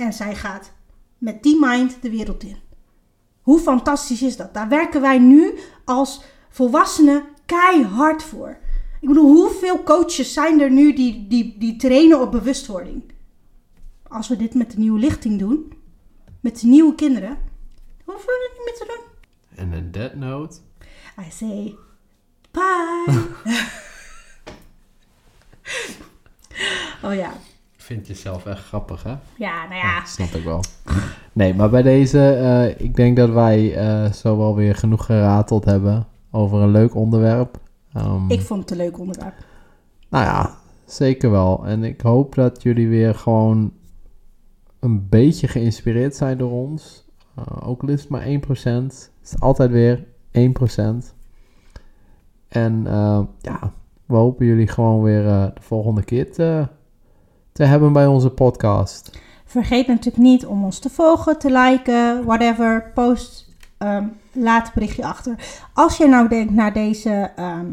En zij gaat met die mind de wereld in. Hoe fantastisch is dat? Daar werken wij nu als volwassenen keihard voor. Ik bedoel, hoeveel coaches zijn er nu die, die, die trainen op bewustwording? Als we dit met de nieuwe lichting doen, met de nieuwe kinderen, hoeven we het niet meer te doen. En een dead note. I say bye. oh ja. Vind je zelf echt grappig, hè? Ja, nou ja. Ja, snap ik wel. Nee, maar bij deze, eh, ik denk dat wij eh, zo wel weer genoeg gerateld hebben over een leuk onderwerp. Ehm, Ik vond het een leuk onderwerp. Nou ja, zeker wel. En ik hoop dat jullie weer gewoon een beetje geïnspireerd zijn door ons. Eh, ook het maar 1%. Het is altijd weer 1%. En ja, we hopen jullie gewoon weer de volgende keer te, te hebben bij onze podcast. Vergeet natuurlijk niet om ons te volgen, te liken, whatever. Post, ehm, laat een berichtje achter. Als je nou denkt naar deze ehm,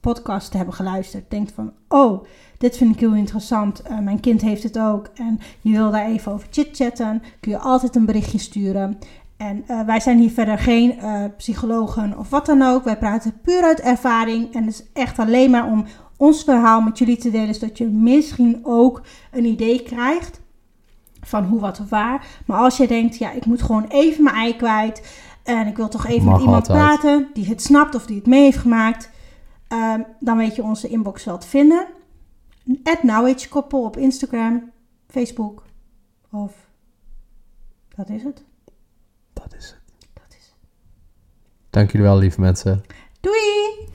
podcast te hebben geluisterd, denkt van, oh, dit vind ik heel interessant. eh, mijn kind heeft het ook en je wil daar even over chitchatten, kun je altijd een berichtje sturen. En eh, wij zijn hier verder geen eh, psychologen of wat dan ook. Wij praten puur uit ervaring en het is echt alleen maar om ons verhaal met jullie te delen, zodat je misschien ook een idee krijgt van hoe, wat of waar. Maar als je denkt, ja, ik moet gewoon even mijn ei kwijt. En ik wil toch even Mag met iemand altijd. praten die het snapt of die het mee heeft gemaakt. ehm, dan weet je onze inbox wel te vinden. At Koppel op Instagram, Facebook. Of dat is het. Dat is het. Dat is het. Dank jullie wel, lieve mensen. Doei!